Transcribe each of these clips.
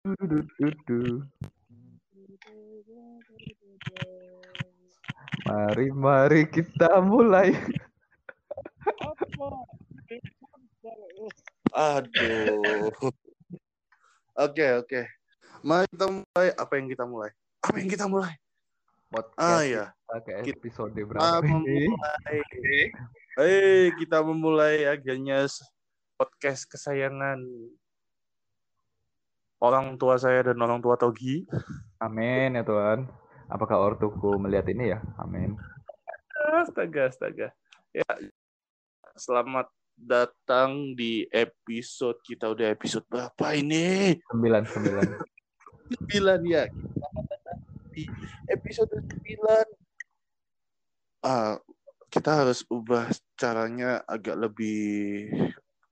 Du-du-du-du. Mari, mari kita mulai. Aduh. Oke, oke. Mari kita mulai. Apa yang kita mulai? Apa yang kita mulai? Podcast Ah ya. kita episode berapa ini? memulai. Hei, kita memulai akhirnya podcast kesayangan orang tua saya dan orang tua Togi. Amin ya Tuhan. Apakah ortuku melihat ini ya? Amin. Astaga, astaga. Ya, selamat datang di episode kita udah episode berapa ini? Sembilan, sembilan. 9 ya. Di episode 9. Ah, kita harus ubah caranya agak lebih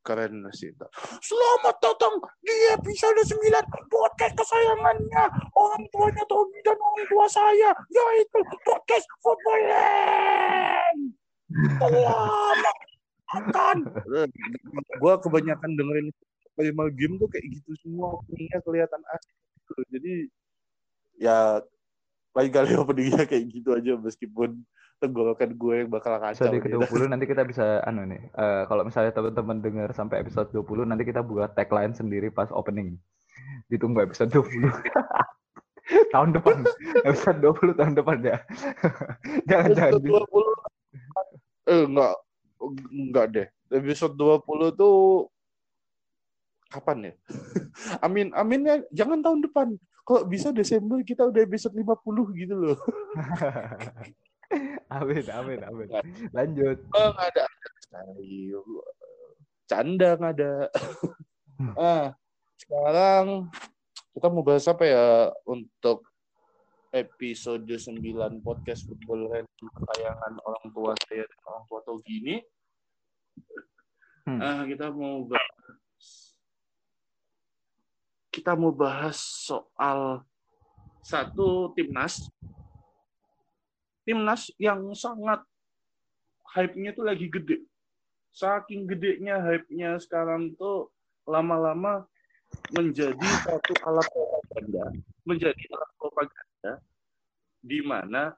keren sih. Selamat datang di episode 9 podcast kesayangannya orang tuanya Togi dan orang tua saya yaitu podcast footballing. Selamat akan. Gua kebanyakan dengerin lima game tuh kayak gitu semua openingnya kelihatan asik gitu. Jadi ya lain kali openingnya kayak gitu aja meskipun tenggorokan gue yang bakal kacau. Episode gitu. ke-20 nanti kita bisa anu nih. eh, kalau misalnya teman-teman dengar sampai episode 20 nanti kita buat tagline sendiri pas opening. Ditunggu episode 20. tahun depan. Episode 20 tahun depan ya. jangan jangan. Episode 20 eh enggak enggak deh. Episode 20 tuh kapan ya? amin amin ya jangan tahun depan. Kalau bisa Desember kita udah episode 50 gitu loh. amin, amin, amin. Lanjut. Oh, ada ada. Canda nggak ada. ah, sekarang kita mau bahas apa ya untuk episode 9 podcast football Red kesayangan orang tua saya dan orang tua Togi ini. Hmm. Ah, kita mau bahas kita mau bahas soal satu timnas timnas yang sangat hype-nya tuh lagi gede. Saking gedenya hype-nya sekarang tuh lama-lama menjadi satu alat propaganda, menjadi alat propaganda di mana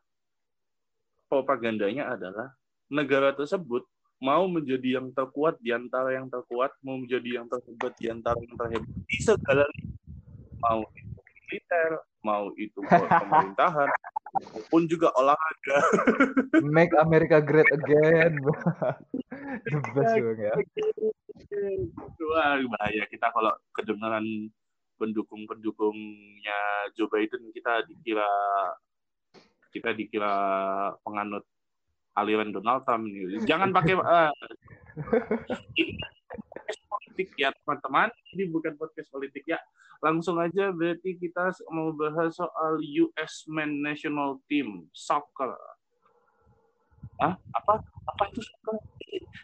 propagandanya adalah negara tersebut mau menjadi yang terkuat di antara yang terkuat, mau menjadi yang terhebat di antara yang terhebat di segala lini. mau itu militer, mau itu pemerintahan, maupun juga olahraga. Make America great again. The best bang ya. Wah, bahaya kita kalau kedengaran pendukung-pendukungnya Joe Biden kita dikira kita dikira penganut aliran Donald Trump ini. Jangan pakai ah. Politik ya teman-teman. Ini bukan podcast politik ya. Langsung aja berarti kita mau bahas soal US Men National Team soccer. Ah, apa? Apa itu soccer?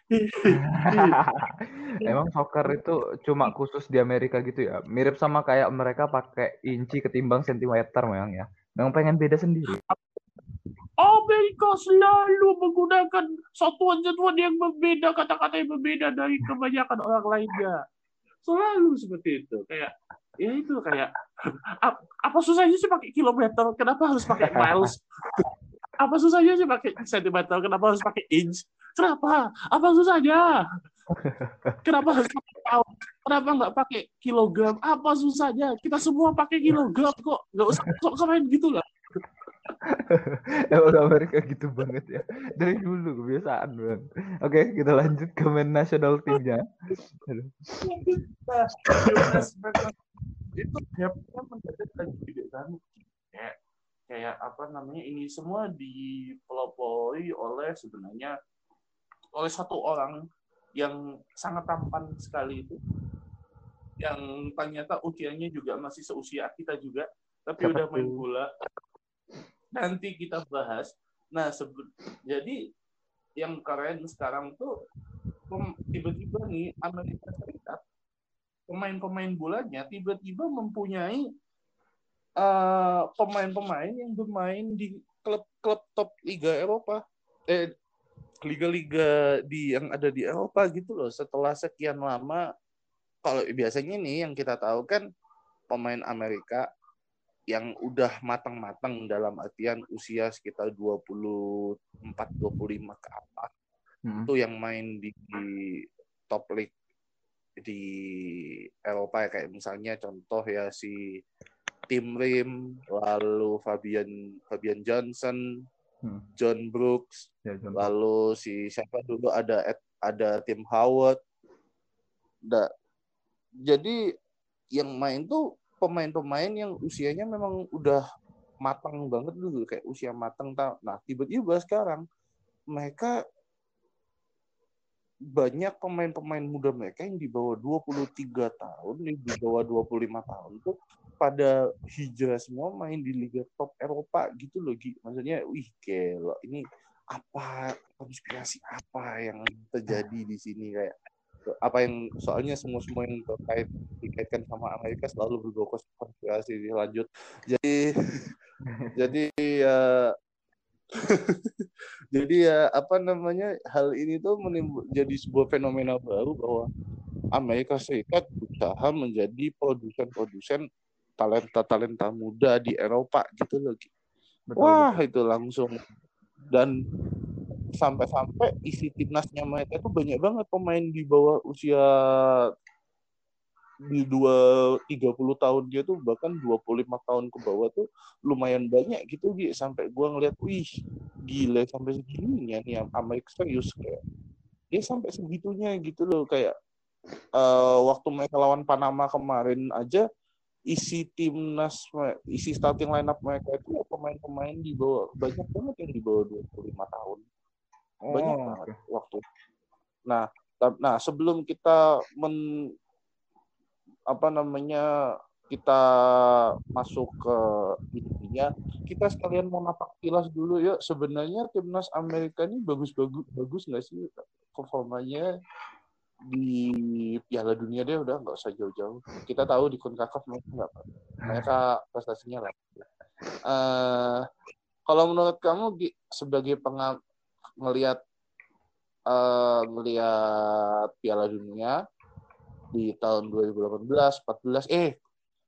Emang soccer itu cuma khusus di Amerika gitu ya? Mirip sama kayak mereka pakai inci ketimbang sentimeter memang ya. Memang pengen beda sendiri. Amerika selalu menggunakan satuan-satuan yang berbeda, kata-kata yang berbeda dari kebanyakan orang lainnya. Selalu seperti itu. Kayak ya itu kayak ap- apa susahnya sih pakai kilometer? Kenapa harus pakai miles? Apa susahnya sih pakai sentimeter? Kenapa harus pakai inch? Kenapa? Apa susahnya? Kenapa harus pakai pound? Kenapa nggak pakai kilogram? Apa susahnya? Kita semua pakai kilogram kok. Nggak usah sok main gitu lah. Emang Amerika gitu banget ya. Dari dulu kebiasaan banget. Oke, kita lanjut ke main national teamnya. Itu hype-nya mendadak lagi gede banget. Kayak kayak apa namanya ini semua dipelopori oleh sebenarnya oleh satu orang yang sangat tampan sekali itu yang ternyata usianya juga masih seusia kita juga tapi Siapa udah main bola nanti kita bahas. Nah sebe- jadi yang keren sekarang tuh tiba-tiba nih Amerika Serikat pemain-pemain bolanya tiba-tiba mempunyai eh, pemain-pemain yang bermain di klub-klub top Liga Eropa. Eh liga-liga di yang ada di Eropa gitu loh setelah sekian lama. Kalau biasanya nih yang kita tahu kan pemain Amerika yang udah matang-matang dalam artian usia sekitar 24 25 ke atas Hmm. itu yang main di, di top league di Eropa ya kayak misalnya contoh ya si Tim Rim lalu Fabian Fabian Johnson Hmm. John Brooks Ya, contoh. lalu si siapa dulu ada Ed- ada Tim Howard Da- jadi yang main tuh pemain-pemain yang usianya memang udah matang banget dulu kayak usia matang. Nah tiba-tiba sekarang mereka banyak pemain-pemain muda mereka yang di bawah 23 tahun, yang di bawah 25 tahun tuh pada hijrah semua main di liga top Eropa gitu loh Gi. Maksudnya, wih gila ini apa konspirasi apa yang terjadi di sini kayak apa yang soalnya semua semua yang terkait dikaitkan sama Amerika selalu berbau konspirasi lanjut jadi jadi ya jadi ya apa namanya hal ini tuh menimbul jadi sebuah fenomena baru bahwa Amerika Serikat berusaha menjadi produsen-produsen talenta-talenta muda di Eropa gitu loh. Betul, Wah betul. itu langsung dan sampai-sampai isi timnasnya mereka itu banyak banget pemain di bawah usia di dua tiga puluh tahun dia tuh bahkan 25 tahun ke bawah tuh lumayan banyak gitu Gi. sampai gua ngeliat wih gila sampai segininya nih Amerika serius kayak dia sampai segitunya gitu loh. Kayak eh, waktu mereka lawan Panama kemarin aja isi timnas isi starting lineup mereka itu ya pemain-pemain di bawah banyak banget yang di bawah 25 tahun banyak Oh, banget waktu. Nah nah sebelum kita men apa namanya kita masuk ke intinya kita sekalian mau napak kilas dulu ya sebenarnya timnas Amerika ini bagus bagus bagus nggak sih performanya di Piala Dunia dia udah nggak usah jauh-jauh. Kita tahu di Concacaf mereka nggak mereka prestasinya lah Eh, kalau menurut kamu sebagai pengam ngelihat eh, ngelihat Piala Dunia di tahun 2018, 14, eh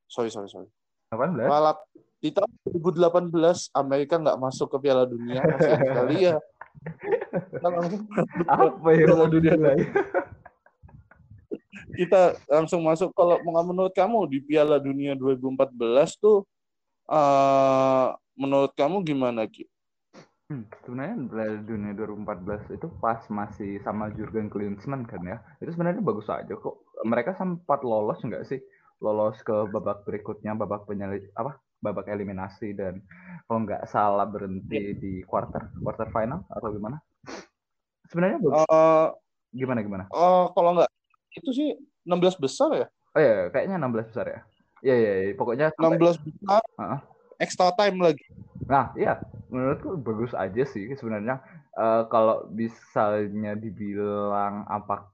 sorry sorry sorry 18? balap di tahun 2018 Amerika nggak masuk ke Piala Dunia kasihan sekali ya kita langsung Apa ya Piala mau Dunia. dinilai? kita langsung masuk kalau menurut kamu di Piala Dunia 2014 tuh eh menurut kamu gimana Ki? Hmm, sebenarnya Piala Dunia 2014 itu pas masih sama Jurgen Klinsmann kan ya. Itu sebenarnya bagus aja kok. Mereka sempat lolos nggak sih? Lolos ke babak berikutnya, babak penyali apa? Babak eliminasi dan kalau nggak salah berhenti di quarter quarter final atau gimana? Sebenarnya bagus. Eh gimana gimana? eh, kalau nggak itu sih 16 besar ya Oh iya, kayaknya 16 besar ya. Iya iya, iya. pokoknya sampai- 16 besar Heeh. extra time lagi Nah, iya, menurutku bagus aja sih sebenarnya. Eh, kalau misalnya dibilang apa,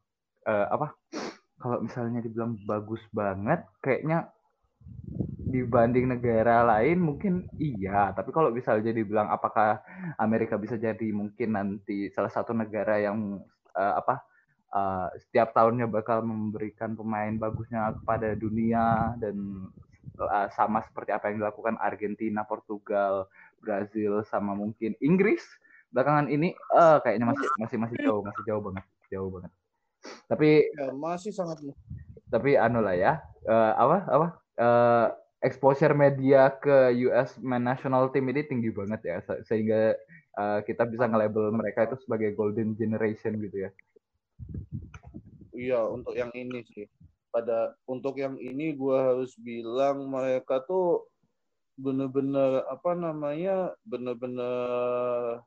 eh, apa? Kalau misalnya dibilang bagus banget, kayaknya dibanding negara lain mungkin iya. Tapi kalau misalnya dibilang apakah Amerika bisa jadi mungkin nanti salah satu negara yang eh, apa? eh, setiap tahunnya bakal memberikan pemain bagusnya kepada dunia dan eh, sama seperti apa yang dilakukan Argentina, Portugal, Brazil sama mungkin Inggris. Belakangan ini eh kayaknya masih masih masih jauh masih jauh banget jauh banget. Tapi ya, masih sangat tapi anu lah ya eh, apa apa eh, exposure media ke US men national team ini tinggi banget ya se- sehingga eh, kita bisa nge-label mereka itu sebagai golden generation gitu ya. Iya, untuk yang ini sih. Pada untuk yang ini gua harus bilang mereka tuh bener-bener apa namanya bener-bener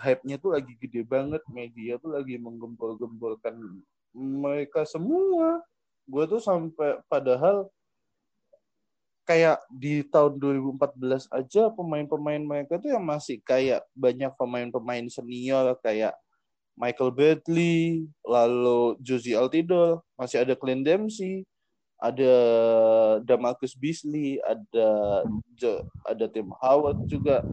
hype-nya tuh lagi gede banget media tuh lagi menggembor-gemborkan mereka semua. Gue tuh sampai padahal kayak di tahun 2014 aja pemain-pemain mereka tuh yang masih kayak banyak pemain-pemain senior kayak Michael Bradley, lalu Josie Altidore, masih ada Clint Dempsey, ada Damarcus Beasley, ada Jo- ada Tim Howard juga.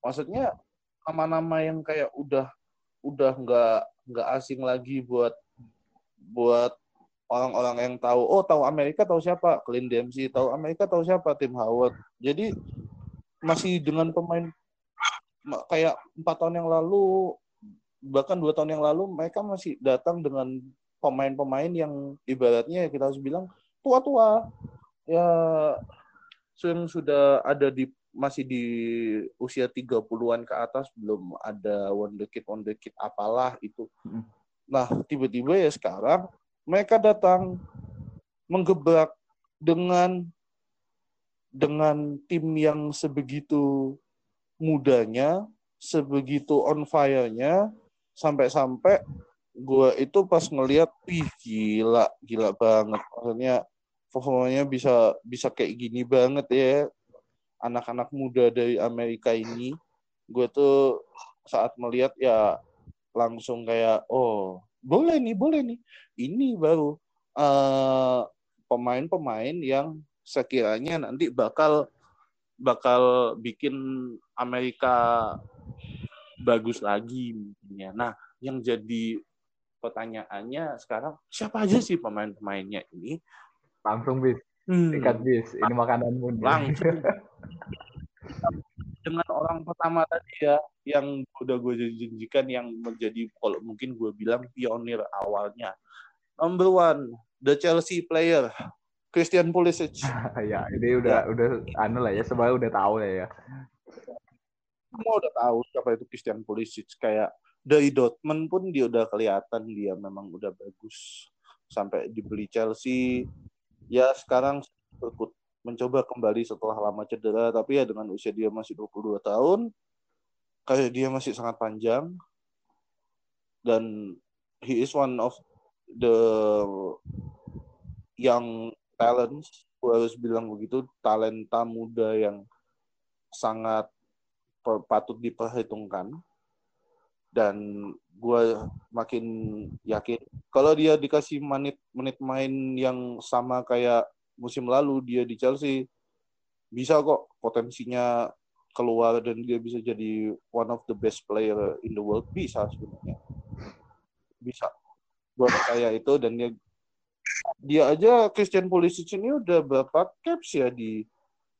Maksudnya nama-nama yang kayak udah udah nggak nggak asing lagi buat buat orang-orang yang tahu oh tahu Amerika tahu siapa? Clint Dempsey tahu Amerika tahu siapa? Tim Howard. Jadi masih dengan pemain ma- kayak empat tahun yang lalu bahkan dua tahun yang lalu mereka masih datang dengan pemain-pemain yang ibaratnya kita harus bilang tua-tua ya yang sudah ada di masih di usia 30-an ke atas belum ada wonderkid wonderkid apalah itu. Nah, tiba-tiba ya sekarang mereka datang menggebrak dengan dengan tim yang sebegitu mudanya, sebegitu on fire-nya sampai-sampai gue itu pas ngeliat, wih gila, gila banget. Maksudnya performanya bisa bisa kayak gini banget ya anak-anak muda dari Amerika ini. Gue tuh saat melihat ya langsung kayak oh boleh nih boleh nih ini baru eh, pemain-pemain yang sekiranya nanti bakal bakal bikin Amerika bagus lagi mungkinnya. Nah, yang jadi pertanyaannya sekarang siapa aja sih pemain-pemainnya ini? Langsung bis, Hmm, ikat bis. Ini makananmu. nih. langsung dengan orang pertama tadi ya yang udah gue janjikan yang menjadi kalau mungkin gue bilang pionir awalnya number one the Chelsea player Christian Pulisic ya, ini udah udah anu lah ya, semua udah tahu lah ya. Semua udah tahu siapa itu Christian Pulisic. Kayak dari Dortmund pun dia udah kelihatan dia memang udah bagus sampai dibeli Chelsea. Ya sekarang berkut mencoba kembali setelah lama cedera tapi ya dengan usia dia masih 22 tahun kayak dia masih sangat panjang. Dan he is one of the young talents gue harus bilang begitu talenta muda yang sangat patut diperhitungkan. Dan gue makin yakin kalau dia dikasih menit menit main yang sama kayak musim lalu dia di Chelsea bisa kok potensinya keluar dan dia bisa jadi one of the best player in the world. Bisa sebenarnya. Bisa. Buat saya itu dan dia dia aja Christian Pulisic ini udah berapa caps ya di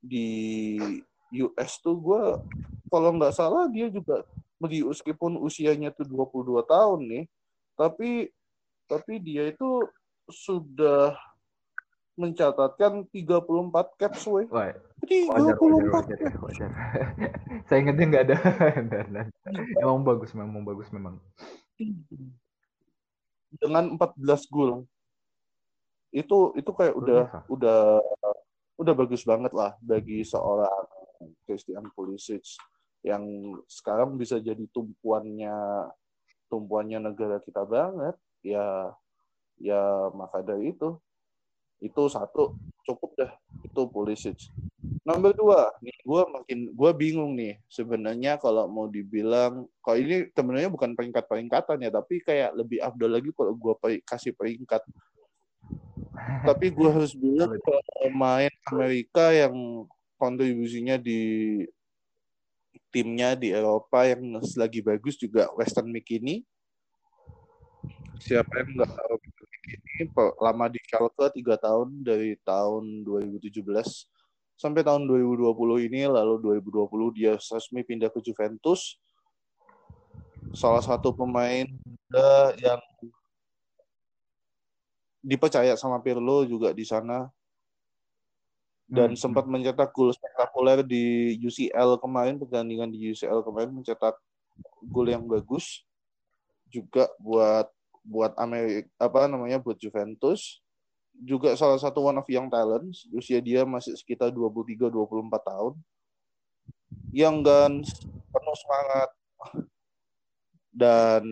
di US tuh gue kalau nggak salah dia juga meskipun usianya tuh 22 tahun nih tapi tapi dia itu sudah mencatatkan 34 caps weh. Wah, Jadi wajar, 24 wajar, wajar, wajar. Saya ingatnya nggak ada. Dan- Emang bagus, memang bagus memang. dengan 14 gol. Itu itu kayak udah udah udah bagus banget lah bagi seorang Christian Pulisic yang sekarang bisa jadi tumpuannya tumpuannya negara kita banget ya ya maka dari itu itu satu cukup dah itu Pulisic. Nomor dua nih gue makin gue bingung nih sebenarnya kalau mau dibilang kalau ini sebenarnya bukan peringkat peringkatan ya tapi kayak lebih afdol lagi kalau gue kasih peringkat. Tapi gue harus bilang kalau pemain Amerika yang kontribusinya di timnya di Eropa yang lagi bagus juga Western McKinney. Siapa yang nggak tahu McKinney lama di Schalke tiga tahun dari tahun 2017 sampai tahun 2020 ini lalu 2020 dia resmi pindah ke Juventus. Salah satu pemain yang dipercaya sama Pirlo juga di sana dan Hmm, sempat mencetak gol spektakuler di UCL kemarin pertandingan di UCL kemarin mencetak gol yang bagus juga buat buat Amerika apa namanya buat Juventus. Juga salah satu one of young talents usia dia masih sekitar 23 24 tahun. Yang dan penuh semangat. Dan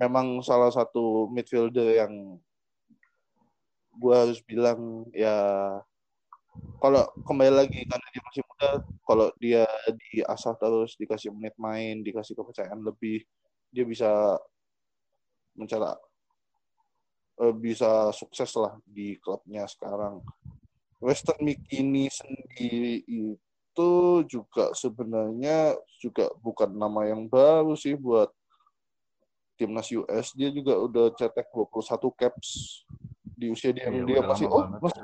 memang salah satu midfielder yang gua harus bilang ya kalau kembali lagi karena dia masih muda kalau dia diasah terus dikasih menit main dikasih kepercayaan lebih dia bisa mencetak eh, bisa sukses lah di klubnya sekarang. Western McKinney sendiri itu juga sebenarnya juga bukan nama yang baru sih buat timnas US dia juga udah cetak 21 caps di usia dia. Iya, dia masih oh banget. masih,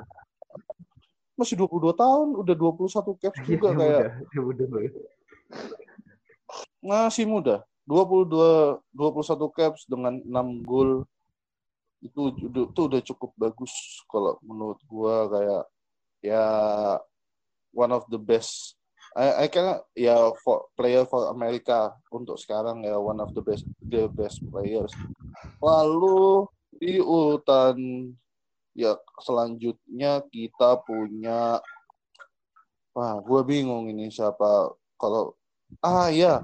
masih 22 tahun, udah 21 caps Iya, juga dia kayak muda, dia muda masih muda. 22 21 caps dengan 6 gol itu udah itu udah cukup bagus kalau menurut gua kayak ya one of the best I, I can ya for player for America untuk sekarang ya one of the best the best players. Lalu di urutan ya selanjutnya kita punya wah gue bingung ini siapa. Kalau ah ya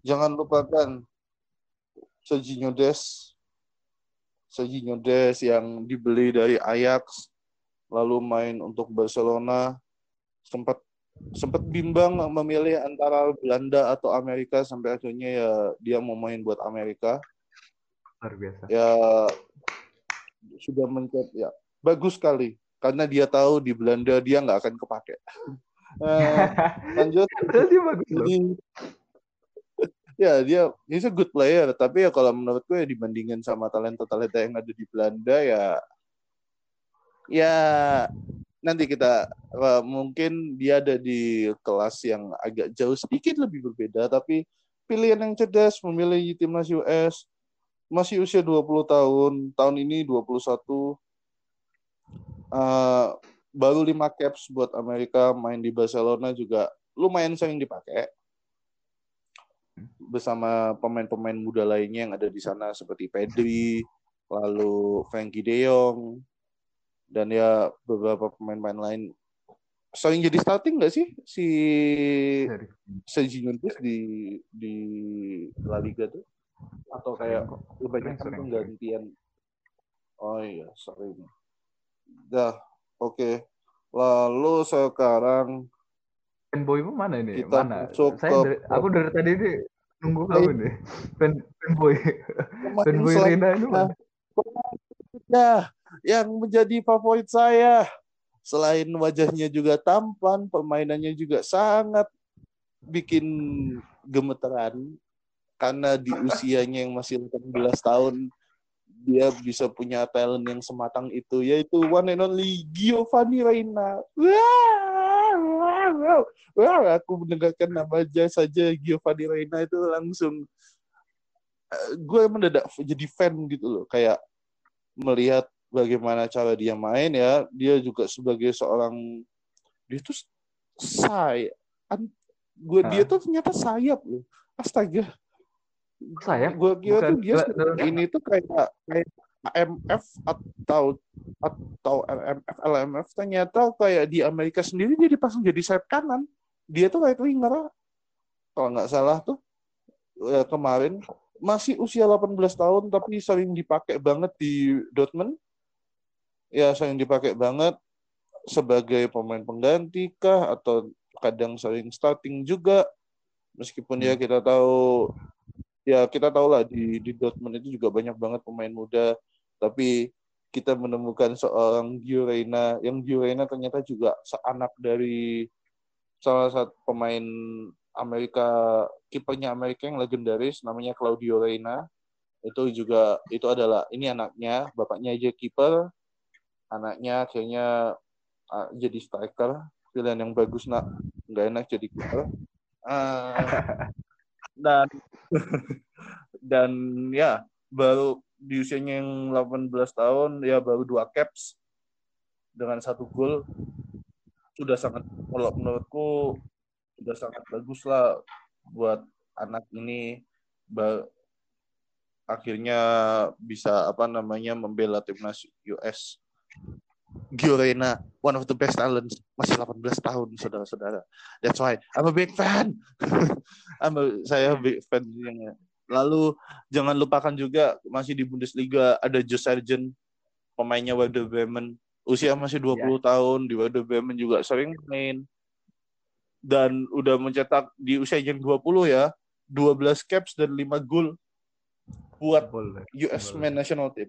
jangan lupakan Serginho Des Serginho Des yang dibeli dari Ajax lalu main untuk Barcelona. Sempat sempat bimbang memilih antara Belanda atau Amerika. Sampai akhirnya ya dia mau main buat Amerika. Luar biasa. ya sudah mencet ya bagus sekali. Karena dia tahu di Belanda dia nggak akan kepake. Eh, lanjut. Dia bagus jadi ya dia he's a good player. Tapi ya kalau menurut gue ya dibandingin sama talenta talenta yang ada di Belanda ya ya nanti kita eh, mungkin dia ada di kelas yang agak jauh sedikit lebih berbeda. Tapi pilihan yang cerdas memilih timnas US masih usia 20 tahun tahun ini 21 eh baru 5 caps buat Amerika main di Barcelona juga lumayan sering dipakai bersama pemain-pemain muda lainnya yang ada di sana seperti Pedri, lalu Frankie De Jong, dan ya beberapa pemain-pemain lain. Sering jadi starting nggak sih si Serginho Dest di di La Liga tuh? Atau kayak kok. kebanyakan sering, penggantian? Oh iya sering. Dah oke. Lalu sekarang Fanboymu mana ini? Kita mana? Saya ke- dari, aku dari tadi ini nunggu kamu nih. Fan fanboy. Fanboy Rina itu mana? Nah, yang menjadi favorit saya selain wajahnya juga tampan, permainannya juga sangat bikin gemeteran karena di usianya yang masih 18 tahun dia bisa punya talent yang sematang itu yaitu one and only Giovanni Reina. Wah, wah, wah. Wah, aku mendengarkan nama aja saja Giovanni Reina itu langsung eh, gue mendadak jadi fan gitu loh kayak melihat bagaimana cara dia main ya dia juga sebagai seorang dia tuh say gue dia tuh ternyata sayap loh astaga Sayap? gue kira Bukan tuh dia ini tuh kayak kayak AMF atau atau LMF LMF ternyata kayak di Amerika sendiri dia dipasang jadi sayap kanan. Dia tuh right winger. Kalau nggak salah tuh ya, kemarin masih usia 18 tahun tapi sering dipakai banget di Dortmund. Ya sering dipakai banget sebagai pemain pengganti kah atau kadang sering starting juga. Meskipun ya Hmm. kita tahu ya kita tahu lah di di Dortmund itu juga banyak banget pemain muda. Tapi kita menemukan seorang Gio Reyna yang Gio Reyna ternyata juga seanak dari salah satu pemain Amerika kipernya Amerika yang legendaris namanya Claudio Reyna itu juga itu adalah ini anaknya bapaknya aja kiper. Anaknya akhirnya ah, jadi striker. Pilihan yang bagus nak. Nggak enak jadi kiper. Ah, dan dan ya baru di usianya yang 18 tahun ya baru dua caps dengan satu gol. Sudah sangat kalau menurutku sudah sangat bagus lah buat anak ini. Akhirnya bisa apa namanya membela timnas US Gio Reyna, one of the best talents, masih 18 tahun, saudara-saudara. That's why I'm a big fan. I'm a- saya big fan. Lalu jangan lupakan juga masih di Bundesliga ada Joe Sargent, pemainnya Werder Bremen. Usia masih 20 tahun, di Werder Bremen juga sering main. Dan udah mencetak di usia yang 20 ya, 12 caps dan 5 gol buat Boleh. US Boleh. Men National Team.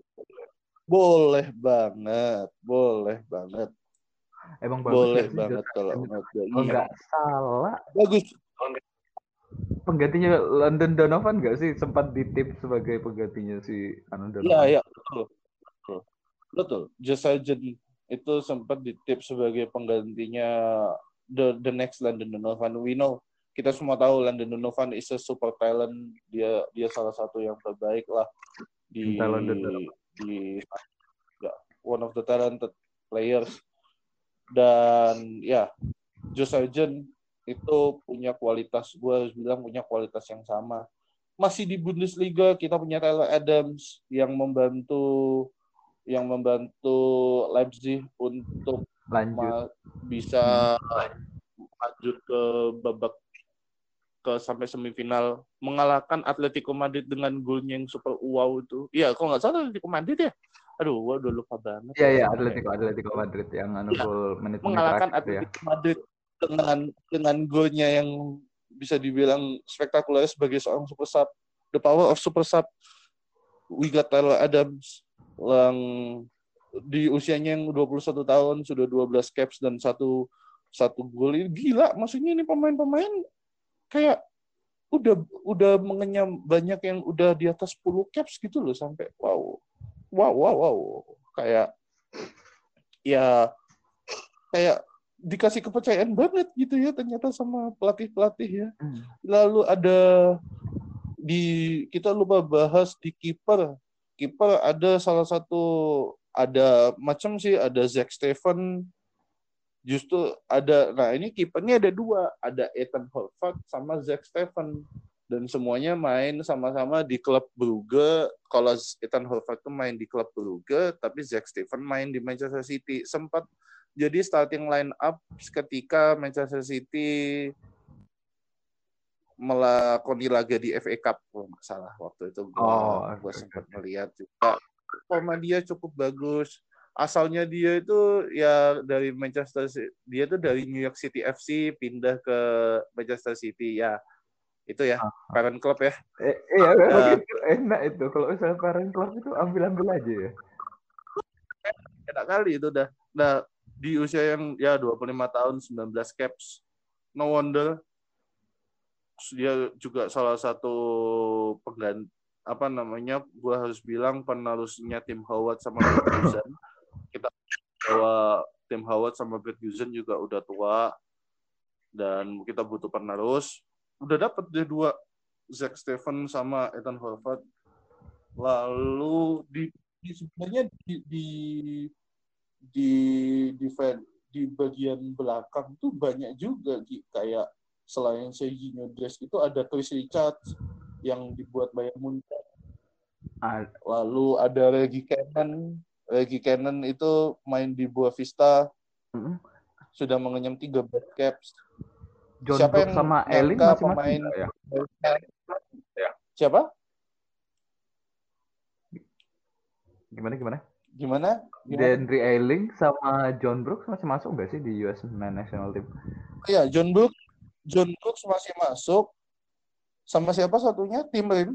Boleh banget, boleh banget, Emang bagus boleh banget kalau gue. Kalau Iya, nggak salah, bagus. penggantinya London Donovan nggak sih sempat ditip sebagai penggantinya si Anu Donovan? Iya, iya, betul. betul. Betul. Just Sargent itu sempat ditip sebagai penggantinya the the next Landon Donovan. We know kita semua tahu Landon Donovan is a super talent. Dia dia salah satu yang terbaik lah di Talented. Di ya, one of the talented players. Dan ya, Joe Sargent itu punya kualitas, gue harus bilang punya kualitas yang sama. Masih di Bundesliga kita punya Tyler Adams yang membantu yang membantu Leipzig untuk Lanjut. bisa maju ke babak ke sampai semifinal mengalahkan Atletico Madrid dengan golnya yang super wow itu. Iya, kalau nggak salah Atletico Madrid ya. Aduh, gua udah lupa banget. Iya iya Atletico Atletico Madrid yang anu Iya, gol menit mengalahkan terakhir ya. Atletico Madrid dengan dengan golnya yang bisa dibilang spektakuler sebagai seorang super sub. The power of super sub. We got Tyler Adams yang di usianya yang 21 tahun sudah 12 caps dan satu satu gol ini gila maksudnya ini pemain-pemain kayak udah udah mengenyam banyak yang udah di atas 10 caps gitu loh sampai wow wow wow wow kayak ya kayak dikasih kepercayaan banget gitu ya ternyata sama pelatih-pelatih ya. Hmm. Lalu ada di kita lupa bahas di kiper. Kiper ada salah satu ada macam sih ada Zack Stephen justru ada nah ini kipernya ada dua. Ada Ethan Horvath sama Zack Stephen dan semuanya main sama-sama di klub Brugge. Kalau Ethan Horvath tuh main di klub Brugge tapi Zack Stephen main di Manchester City. Sempat jadi starting line up ketika Manchester City melakoni laga di FA Cup kalau nggak salah waktu itu. Gua, Oh, gua sempat melihat juga. Forma dia cukup bagus asalnya dia itu ya dari Manchester dia itu dari New York City FC pindah ke Manchester City ya. Itu ya Ah. parent club ya. Eh, iya Ya. begitu enak itu. Kalau misalnya parent club itu ambil ambil aja ya. enak kali itu udah nah di usia yang ya 25 tahun 19 caps no wonder. Dia juga salah satu pengganti apa namanya gua harus bilang penerusnya tim Howard sama Ferguson bahwa tim Howard sama Ferguson juga udah tua dan kita butuh penerus. Udah dapat dia dua Zack Stephen sama Ethan Horvath. Lalu di, di sebenarnya di di di di, di bagian belakang tuh banyak juga kayak selain Serginho Dest itu ada Chris Richards yang dibuat Bayern Munich Ah, lalu ada Reggie Cannon Reggie Cannon itu main di Boa Vista. Mm, sudah mengenyam 13 caps. John Siapa Brooks yang sama nyangka masih masih pemain- ya. siapa? Gimana gimana? gimana, gimana? Deandre Eiling sama John Brooks masih masuk nggak sih di US Men National Team? Iya, John Brooks John Brooks masih masuk. Sama siapa satunya? Tim Rim.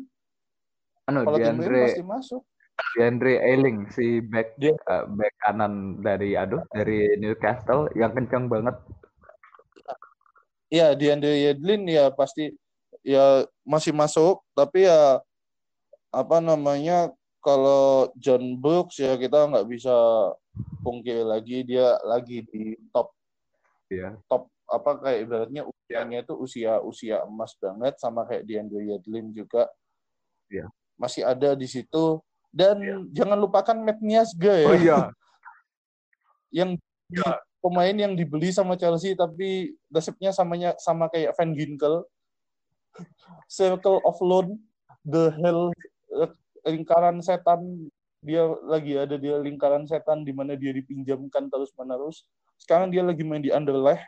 Anu kalau Tim Rim masih masuk Deandre Eiling si back Dia- eh, back kanan dari aduh dari Newcastle yang kencang banget. Iya, di Andre Yedlin ya pasti ya masih masuk, tapi ya apa namanya kalau John Brooks ya kita nggak bisa pungkiri lagi dia lagi di top Ya. top apa kayak ibaratnya usianya itu usia usia emas banget sama kayak di Andre Yedlin juga. Iya. Masih ada di situ dan jangan lupakan Matt Niasga ya Oh iya. yang di- pemain yang dibeli sama Chelsea tapi nasibnya samanya sama kayak Van Ginkel. Circle of Loan, the hell eh, lingkaran setan dia lagi ada di lingkaran setan di mana dia dipinjamkan terus menerus. Sekarang dia lagi main di Anderlecht,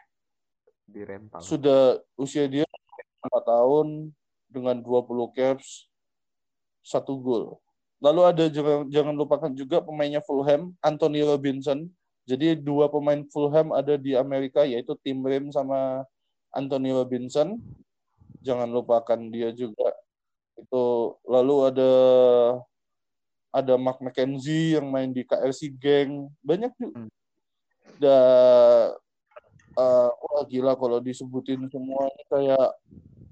di rental. sudah usia dia 4 tahun dengan 20 caps, satu gol. Lalu ada jangan, jangan lupakan juga pemainnya Fulham, Anthony Robinson. Jadi dua pemain Fulham ada di Amerika yaitu Tim Rim sama Anthony Robinson. Jangan lupakan dia juga. Itu lalu ada ada Mark McKenzie yang main di KRC Gang. Banyak juga. Hmm. Da, eh, wah gila kalau disebutin semua kayak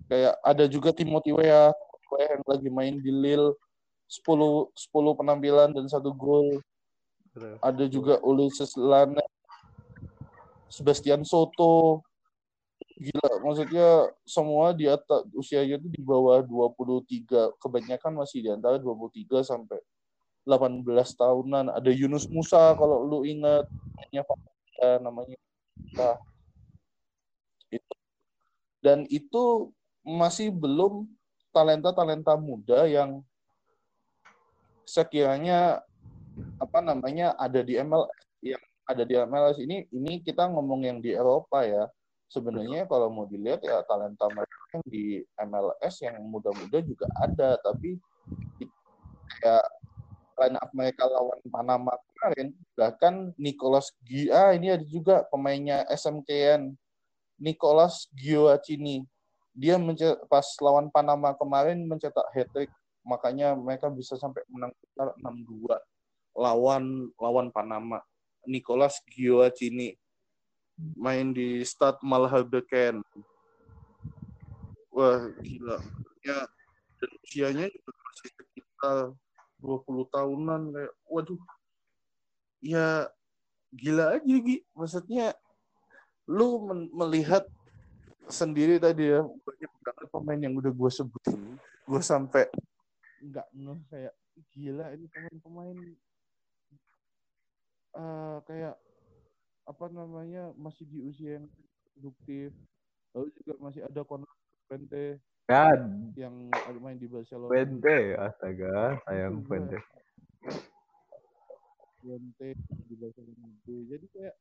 kayak ada juga Timothy Weah, Weah yang lagi main di Lille 10 10 penampilan dan satu gol. Ada juga Ulysses Lane, Sebastian Soto. Gila, maksudnya semua di atas usianya itu di bawah 23. Kebanyakan masih di antara 23 sampai 18 tahunan. Ada Yunus Musa kalau lu ingat namanya Musa. Itu. Dan itu masih belum talenta-talenta muda yang sekiranya apa namanya ada di MLS yang ada di MLS ini ini kita ngomong yang di Eropa ya. Sebenarnya kalau mau dilihat ya talenta mereka yang di MLS yang muda-muda juga ada tapi kayak line up mereka lawan Panama kemarin bahkan Nicolas Gia ini ada juga pemainnya SMKN Nicolas Gioacchini dia mencetak, pas lawan Panama kemarin mencetak hat trick makanya mereka bisa sampai menang 6-2 lawan lawan Panama. Nicolas Gioacchini main di Stad Malhabeken. Wah, gila. Ya, dan usianya juga masih sekitar 20 tahunan kayak waduh. Ya gila aja Gi. Maksudnya lu melihat sendiri tadi ya banyak pemain yang udah gue sebutin gue sampai nggak ngeh kayak gila ini pemain-pemain uh, kayak apa namanya masih di usia yang produktif lalu juga masih ada Conor Pente kan. yang main di Barcelona. Pente astaga sayang Pente Pente di Barcelona. Jadi kayak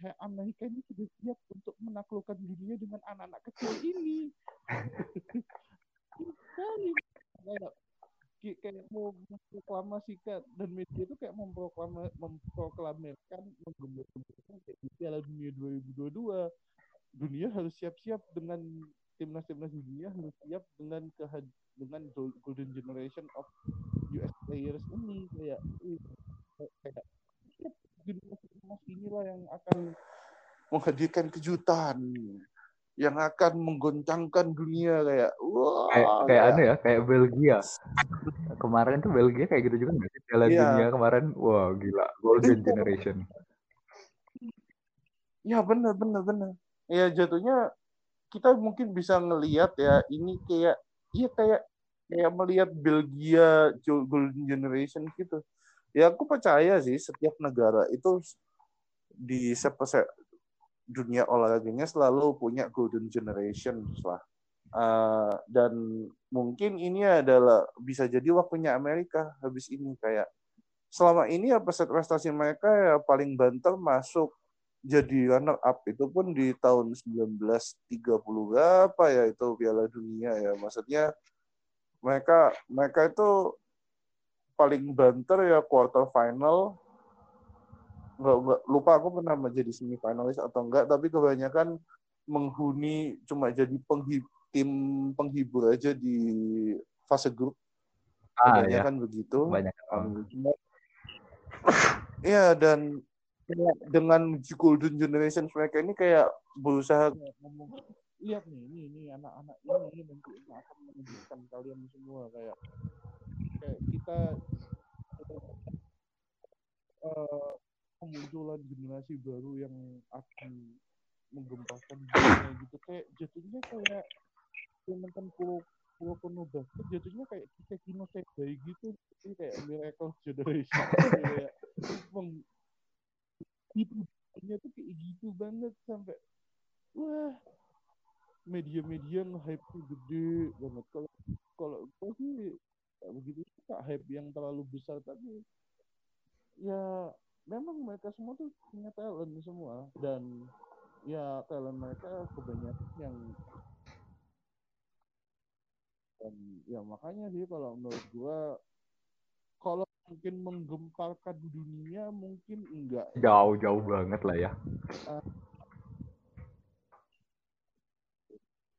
kayak Amerika ini sudah siap untuk menaklukkan dunia dengan anak-anak kecil ini kayak mau memproklamasikan dan media itu kayak memproklama, memproklamirkan menggembar-gembarkan kayak di Piala Dunia 2022 dunia harus siap-siap dengan timnas timnas dunia harus siap dengan kehad dengan golden generation of US players ini kayak kayak generasi emas inilah yang akan menghadirkan kejutan yang akan menggoncangkan dunia kayak wah kayak kayak aneh ya kayak Belgia. Kemarin tuh Belgia kayak gitu juga nggak sih? Piala yeah. Dunia kemarin wah gila. Golden generation. Ya benar benar benar. Ya jatuhnya kita mungkin bisa ngelihat ya ini kayak iya kayak kayak melihat Belgia golden generation gitu. Ya aku percaya sih setiap negara itu di dunia olahraganya selalu punya golden generation lah. Uh, dan mungkin ini adalah bisa jadi waktunya Amerika habis ini. Kayak selama ini apa prestasi mereka ya paling banter masuk jadi runner up itu pun di tahun 1930 berapa ya itu Piala Dunia ya. Maksudnya mereka mereka itu paling banter ya quarter final nggak, lupa aku pernah menjadi semifinalis atau enggak tapi kebanyakan menghuni cuma jadi penghib, tim penghibur aja di fase grup. Ah, kebanyakan ya. begitu banyak Iya dan dengan golden generation mereka ini kayak berusaha ngomong lihat nih ini ini anak-anak ini nanti akan menunjukkan kalian semua kayak kayak kita uh, kemunculan generasi baru yang akan menggempakan dunia gitu. Kayak jatuhnya kayak Clementon Pulau Pulau Penuh Basket jatuhnya kayak kita Kino Sebai gitu. Sih kayak Miracle Generation. Kayak meng itu tuh kayak gitu banget sampai wah media-media nge-hype tuh gede banget. Kalau kalau gue sih begitu suka hype yang terlalu besar tapi ya memang mereka semua tuh punya talent semua. Dan ya talent mereka kebanyakan yang dan ya makanya sih kalau menurut gua kalau mungkin menggemparkan dunia mungkin enggak. Jauh jauh banget lah ya. Uh,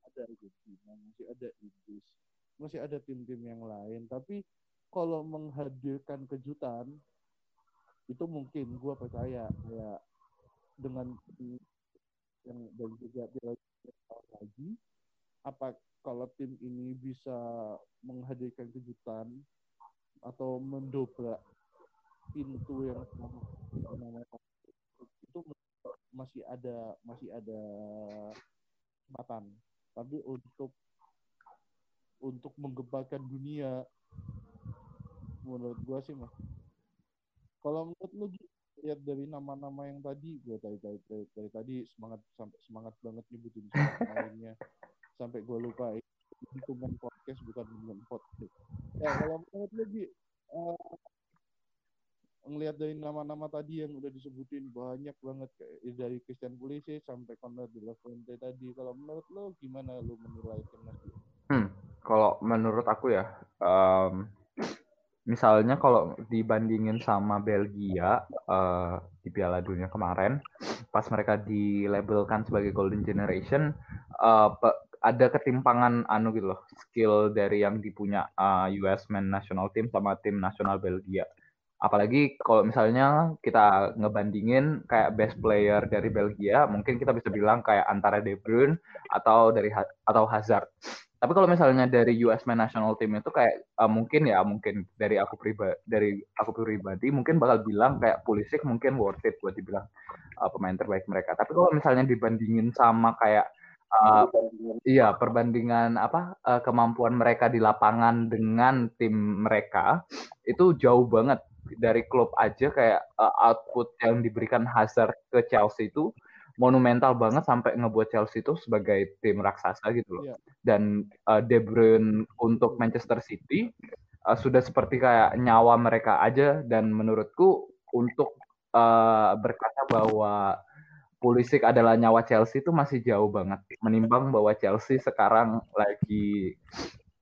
ada Argentina masih ada Inggris masih ada tim-tim yang lain. Tapi kalau menghadirkan kejutan itu mungkin gue percaya ya dengan yang dan juga lagi apa kalau tim ini bisa menghadirkan kejutan atau mendobrak pintu yang itu masih ada masih ada kesempatan. Tapi untuk untuk menggemparkan dunia menurut gua sih mah kalau menurut lu lihat dari nama-nama yang tadi gua tadi tadi dari, dari tadi semangat sampai semangat banget nyebutin lainnya sampai gua lupa hitungan podcast bukan hitungan podcast ya kalau menurut lu Gi, uh, ngelihat dari nama-nama tadi yang udah disebutin banyak banget kayak dari Christian Pulisic sampai Conrad de la Fuente tadi. Kalau menurut lo gimana lo menilai timnas? Hmm, kalau menurut aku ya, um, misalnya kalau dibandingin sama Belgia uh, di Piala Dunia kemarin, pas mereka dilabelkan sebagai Golden Generation, uh, ada ketimpangan anu gitu loh, skill dari yang dipunya uh, US Men National Team sama tim nasional Belgia. Apalagi kalau misalnya kita ngebandingin kayak best player dari Belgia mungkin kita bisa bilang kayak antara De Bruyne atau dari atau Hazard tapi kalau misalnya dari US Men National Team itu kayak uh, mungkin ya mungkin dari aku pribadi dari aku pribadi mungkin bakal bilang kayak Pulisic mungkin worth it buat dibilang uh, pemain terbaik mereka. Tapi kalau misalnya dibandingin sama kayak Uh, iya perbandingan apa uh, kemampuan mereka di lapangan dengan tim mereka itu jauh banget. Dari klub aja kayak uh, output yang diberikan Hazard ke Chelsea itu monumental banget sampai ngebuat Chelsea itu sebagai tim raksasa gitu loh. Yeah. Dan uh, De Bruyne untuk Manchester City uh, sudah seperti kayak nyawa mereka aja dan menurutku untuk uh, berkata bahwa Pulisic adalah nyawa Chelsea itu masih jauh banget menimbang bahwa Chelsea sekarang lagi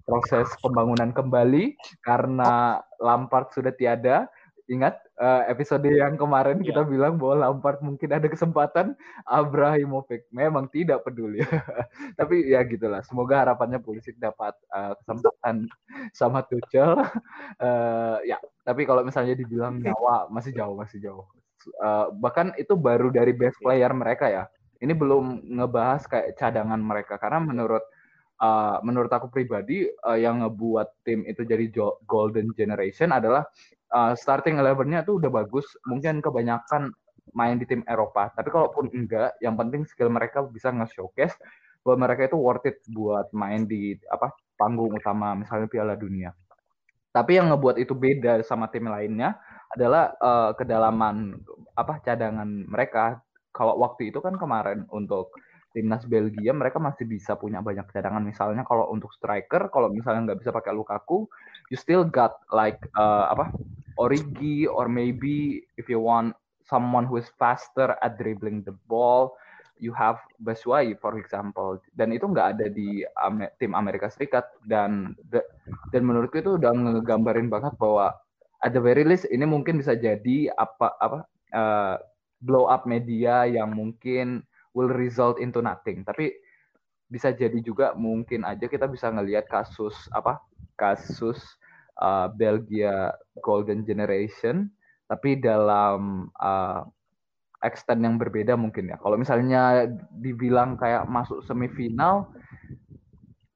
proses pembangunan kembali karena Lampard sudah tiada. Ingat uh, episode yang kemarin yeah. kita bilang bahwa Lampard mungkin ada kesempatan Abrahimovic memang tidak peduli. Tapi ya gitulah. Semoga harapannya polisi dapat uh, kesempatan sama Tuchel. Uh, ya, tapi kalau misalnya dibilang nyawa masih jauh, masih jauh. Uh, bahkan itu baru dari best player mereka ya. Ini belum ngebahas kayak cadangan mereka karena menurut uh, menurut aku pribadi uh, yang ngebuat tim itu jadi golden generation adalah uh, starting elevennya tuh udah bagus. Mungkin kebanyakan main di tim Eropa. Tapi kalaupun enggak, yang penting skill mereka bisa nge-showcase bahwa mereka itu worth it buat main di apa panggung utama misalnya Piala Dunia. Tapi yang ngebuat itu beda sama tim lainnya adalah uh, kedalaman apa cadangan mereka. Kalau waktu itu kan kemarin untuk timnas Belgia mereka masih bisa punya banyak cadangan misalnya kalau untuk striker kalau misalnya nggak bisa pakai Lukaku you still got like uh, apa Origi or maybe if you want someone who is faster at dribbling the ball you have Baswai for example dan itu nggak ada di Amer tim Amerika Serikat dan dan menurutku itu udah ngegambarin banget bahwa at the very least ini mungkin bisa jadi apa apa uh, blow up media yang mungkin will result into nothing. Tapi bisa jadi juga mungkin aja kita bisa ngelihat kasus apa kasus uh, Belgia Golden Generation tapi dalam uh, extent yang berbeda mungkin ya. Kalau misalnya dibilang kayak masuk semifinal,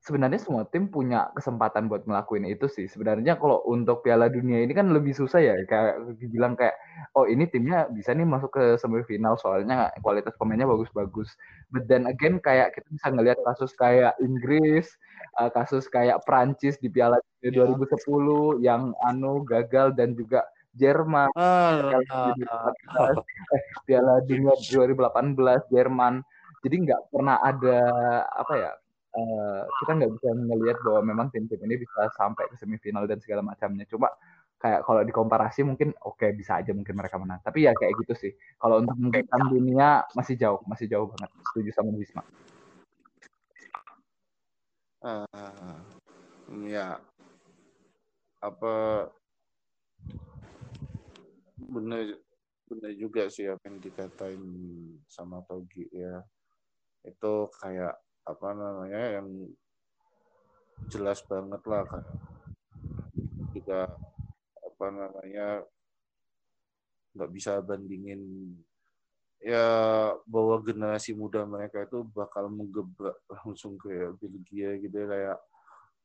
sebenarnya semua tim punya kesempatan buat ngelakuin itu sih. Sebenarnya kalau untuk Piala Dunia ini kan lebih susah ya. Kayak dibilang kayak oh ini timnya bisa nih masuk ke semifinal soalnya kualitas pemainnya bagus-bagus. But then again kayak kita bisa ngelihat kasus kayak Inggris, uh, kasus kayak Prancis di Piala Dunia 2010 iya. yang anu gagal dan juga Jerman ah, Piala Dunia 2018 Jerman. Jadi nggak pernah ada apa ya uh, kita nggak bisa melihat bahwa memang tim-tim ini bisa sampai ke semifinal dan segala macamnya. Cuma kayak kalau dikomparasi mungkin oke okay, bisa aja mungkin mereka menang. Tapi ya kayak gitu sih. Kalau untuk memberikan dunia masih jauh, masih jauh banget. Setuju sama Wisma. Uh, ya apa benar benar juga sih apa yang dikatain sama Togi ya itu kayak apa namanya yang jelas banget lah kan juga apa namanya nggak bisa bandingin ya bahwa generasi muda mereka itu bakal menggebrak langsung ke Belgia gitu ya, kayak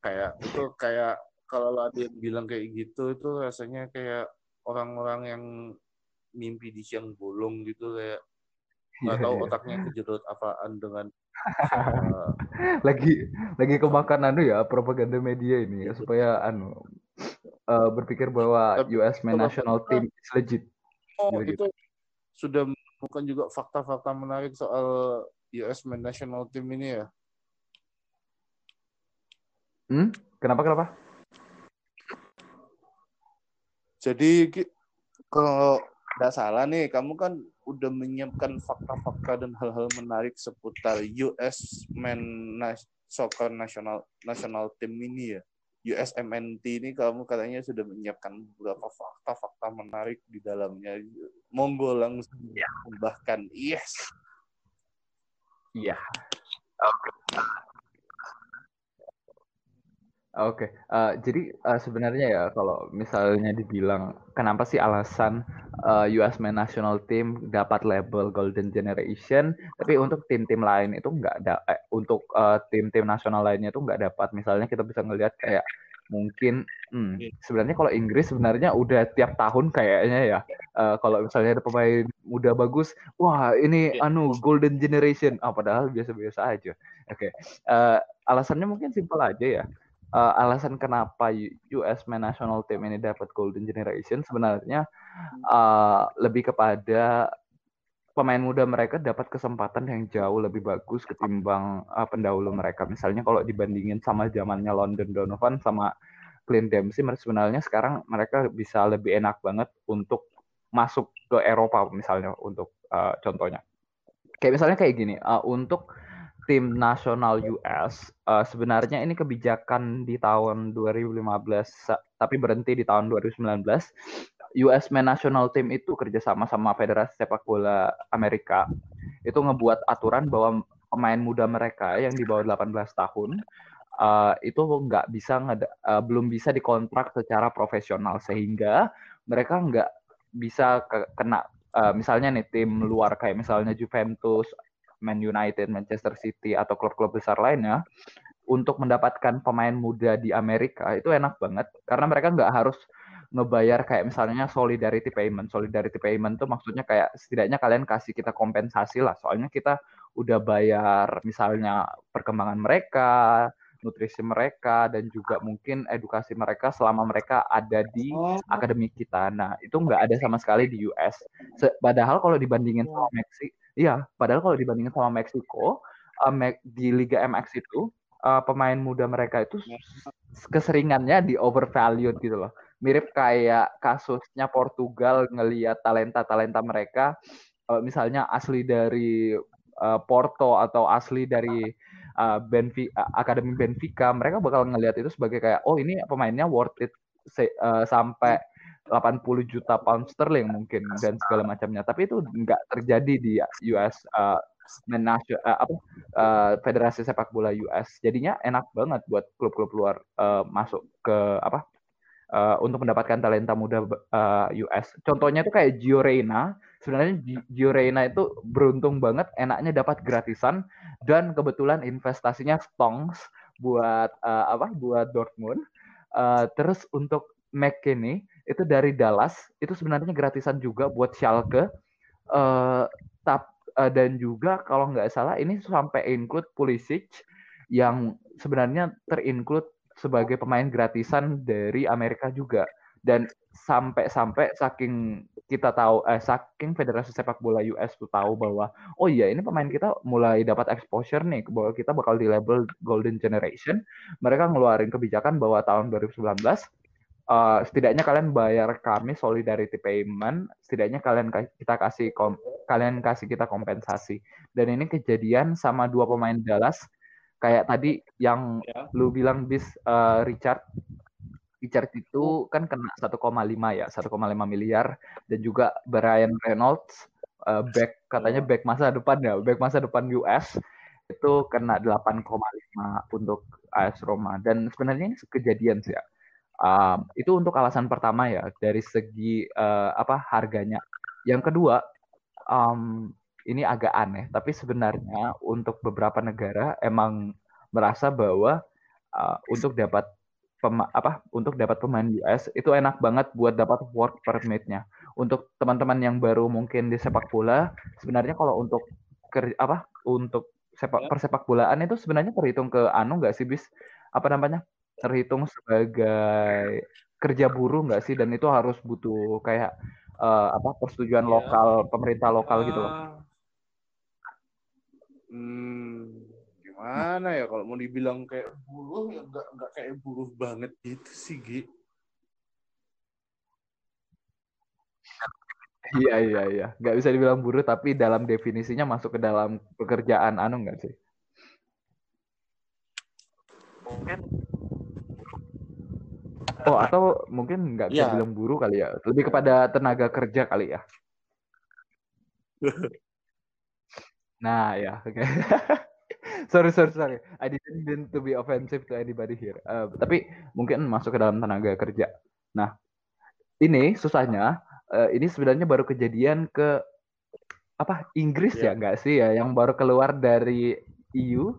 kayak itu kayak kalau ada yang bilang kayak gitu itu rasanya kayak orang-orang yang mimpi di siang bolong gitu kayak nggak tahu otaknya kejedot apaan dengan lagi lagi kemakan anu ya propaganda media ini ya, supaya anu uh, berpikir bahwa US men national team is legit. Oh, gitu, itu sudah menemukan juga fakta-fakta menarik soal US men national team ini ya. Hmm? Kenapa kenapa? Jadi kalau tidak salah nih, kamu kan udah menyiapkan fakta-fakta dan hal-hal menarik seputar US Men Soccer National National Team ini ya. USMNT ini kamu katanya sudah menyiapkan beberapa fakta-fakta menarik di dalamnya. Monggo langsung ya. bahkan yes. Iya. Oke. Oke, uh, jadi uh, sebenarnya ya kalau misalnya dibilang kenapa sih alasan uh, US Men National Team dapat label Golden Generation, tapi untuk tim-tim lain itu nggak ada, eh, untuk uh, tim-tim nasional lainnya itu nggak dapat. Misalnya kita bisa ngelihat kayak mungkin, hmm, sebenarnya kalau Inggris sebenarnya udah tiap tahun kayaknya ya, uh, kalau misalnya ada pemain muda bagus, wah ini anu Golden Generation, ah padahal biasa-biasa aja. Oke, okay. uh, alasannya mungkin simpel aja ya uh, alasan kenapa US Men National Team ini dapat Golden Generation sebenarnya uh, lebih kepada pemain muda mereka dapat kesempatan yang jauh lebih bagus ketimbang uh, pendahulu mereka. Misalnya kalau dibandingin sama zamannya London Donovan sama Clint Dempsey, sebenarnya sekarang mereka bisa lebih enak banget untuk masuk ke Eropa misalnya untuk uh, contohnya. Kayak misalnya kayak gini, uh, untuk tim nasional US uh, sebenarnya ini kebijakan di tahun 2015 tapi berhenti di tahun 2019 US Men National Team itu kerjasama sama Federasi Sepak Bola Amerika. Itu ngebuat aturan bahwa pemain muda mereka yang di bawah 18 tahun uh, itu nggak bisa uh, belum bisa dikontrak secara profesional. Sehingga mereka nggak bisa ke, kena uh, misalnya nih tim luar kayak misalnya Juventus Man United, Manchester City atau klub-klub besar lainnya untuk mendapatkan pemain muda di Amerika itu enak banget karena mereka nggak harus ngebayar kayak misalnya solidarity payment. Solidarity payment tuh maksudnya kayak setidaknya kalian kasih kita kompensasi lah. Soalnya kita udah bayar misalnya perkembangan mereka, nutrisi mereka dan juga mungkin edukasi mereka selama mereka ada di oh. akademi kita. Nah, itu nggak ada sama sekali di US. Padahal kalau dibandingin sama Meksiko, Iya, padahal kalau dibandingkan sama Meksiko, uh, di Liga MX itu uh, pemain muda mereka itu keseringannya di overvalued gitu loh. Mirip kayak kasusnya Portugal ngelihat talenta-talenta mereka uh, misalnya asli dari uh, Porto atau asli dari uh, Benfica, Akademi Benfica, mereka bakal ngelihat itu sebagai kayak oh ini pemainnya worth it uh, sampai 80 juta pound sterling mungkin dan segala macamnya. Tapi itu nggak terjadi di US uh, menasio, uh, apa uh, Federasi Sepak Bola US. Jadinya enak banget buat klub-klub luar uh, masuk ke apa uh, untuk mendapatkan talenta muda uh, US. Contohnya itu kayak Gio Reyna. Sebenarnya Gio Reyna itu beruntung banget, enaknya dapat gratisan dan kebetulan investasinya Stongs buat uh, apa? Buat Dortmund. Uh, terus untuk McKinney itu dari Dallas. Itu sebenarnya gratisan juga buat Schalke. Uh, tap, uh, dan juga kalau nggak salah ini sampai include Pulisic yang sebenarnya terinclude sebagai pemain gratisan dari Amerika juga. Dan sampai-sampai saking kita tahu eh saking Federasi Sepak Bola US tuh tahu bahwa oh iya ini pemain kita mulai dapat exposure nih bahwa kita bakal di label Golden Generation. Mereka ngeluarin kebijakan bahwa tahun 2019 uh, setidaknya kalian bayar kami solidarity payment, setidaknya kalian kita kasih kom, kalian kasih kita kompensasi. Dan ini kejadian sama dua pemain Dallas kayak tadi yang ya. lu bilang bis uh, Richard Richard itu kan kena 1,5 ya, 1,5 miliar dan juga Brian Reynolds uh, back katanya back masa depan ya, back masa depan US itu kena 8,5 untuk AS Roma dan sebenarnya ini kejadian sih ya Um, itu untuk alasan pertama ya dari segi uh, apa harganya. Yang kedua, um, ini agak aneh, tapi sebenarnya untuk beberapa negara emang merasa bahwa uh, untuk dapat pema, apa untuk dapat pemain US itu enak banget buat dapat work permitnya. Untuk teman-teman yang baru mungkin di sepak bola, sebenarnya kalau untuk ker, apa untuk sepak ya. persepak bolaan itu sebenarnya terhitung ke anu nggak sih bis apa namanya terhitung sebagai kerja buruh nggak sih dan itu harus butuh kayak uh, apa persetujuan ya. lokal pemerintah lokal uh, gitu loh. Ah. Hmm, gimana ya kalau mau dibilang kayak buruh ya nggak nggak kayak buruh banget gitu sih Gi. Iya iya iya, nggak bisa dibilang buruh tapi dalam definisinya masuk ke dalam pekerjaan anu nggak sih? Mungkin Oh atau mungkin nggak bisa ya. bilang buruh kali ya, lebih kepada tenaga kerja kali ya. nah ya, oke. Okay. sorry sorry sorry, I didn't mean to be offensive to anybody here. Uh, tapi mungkin masuk ke dalam tenaga kerja. Nah ini susahnya uh, ini sebenarnya baru kejadian ke apa Inggris yeah. ya enggak sih ya yang baru keluar dari EU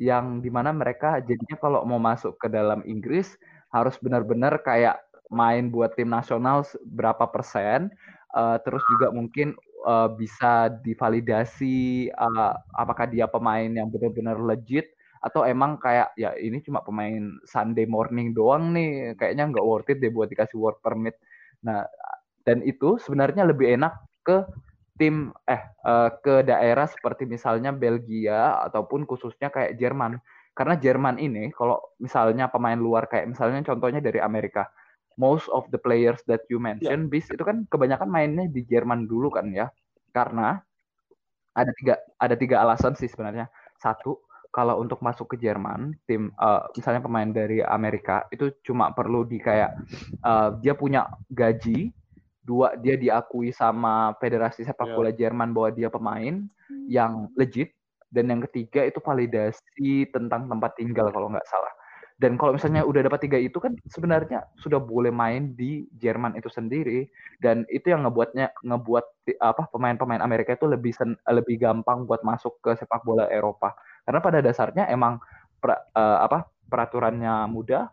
yang di mana mereka jadinya kalau mau masuk ke dalam Inggris harus benar-benar kayak main buat tim nasional berapa persen uh, terus juga mungkin uh, bisa divalidasi uh, apakah dia pemain yang benar-benar legit atau emang kayak ya ini cuma pemain Sunday morning doang nih kayaknya nggak worth it deh buat dikasih work permit nah dan itu sebenarnya lebih enak ke tim eh ke daerah seperti misalnya Belgia ataupun khususnya kayak Jerman. Karena Jerman ini kalau misalnya pemain luar kayak misalnya contohnya dari Amerika, most of the players that you mention, yeah. bis itu kan kebanyakan mainnya di Jerman dulu kan ya. Karena ada tiga ada tiga alasan sih sebenarnya. Satu, kalau untuk masuk ke Jerman, tim uh, misalnya pemain dari Amerika itu cuma perlu di kayak uh, dia punya gaji dua dia diakui sama Federasi Sepak iya. Bola yeah. Jerman bahwa dia pemain yang legit dan yang ketiga itu validasi tentang tempat tinggal kalau nggak salah. Dan kalau misalnya udah dapat tiga itu kan sebenarnya sudah boleh main di Jerman itu sendiri dan itu yang ngebuatnya ngebuat apa pemain-pemain Amerika itu lebih sen, lebih gampang buat masuk ke sepak bola Eropa. Karena pada dasarnya emang pra, uh, apa peraturannya mudah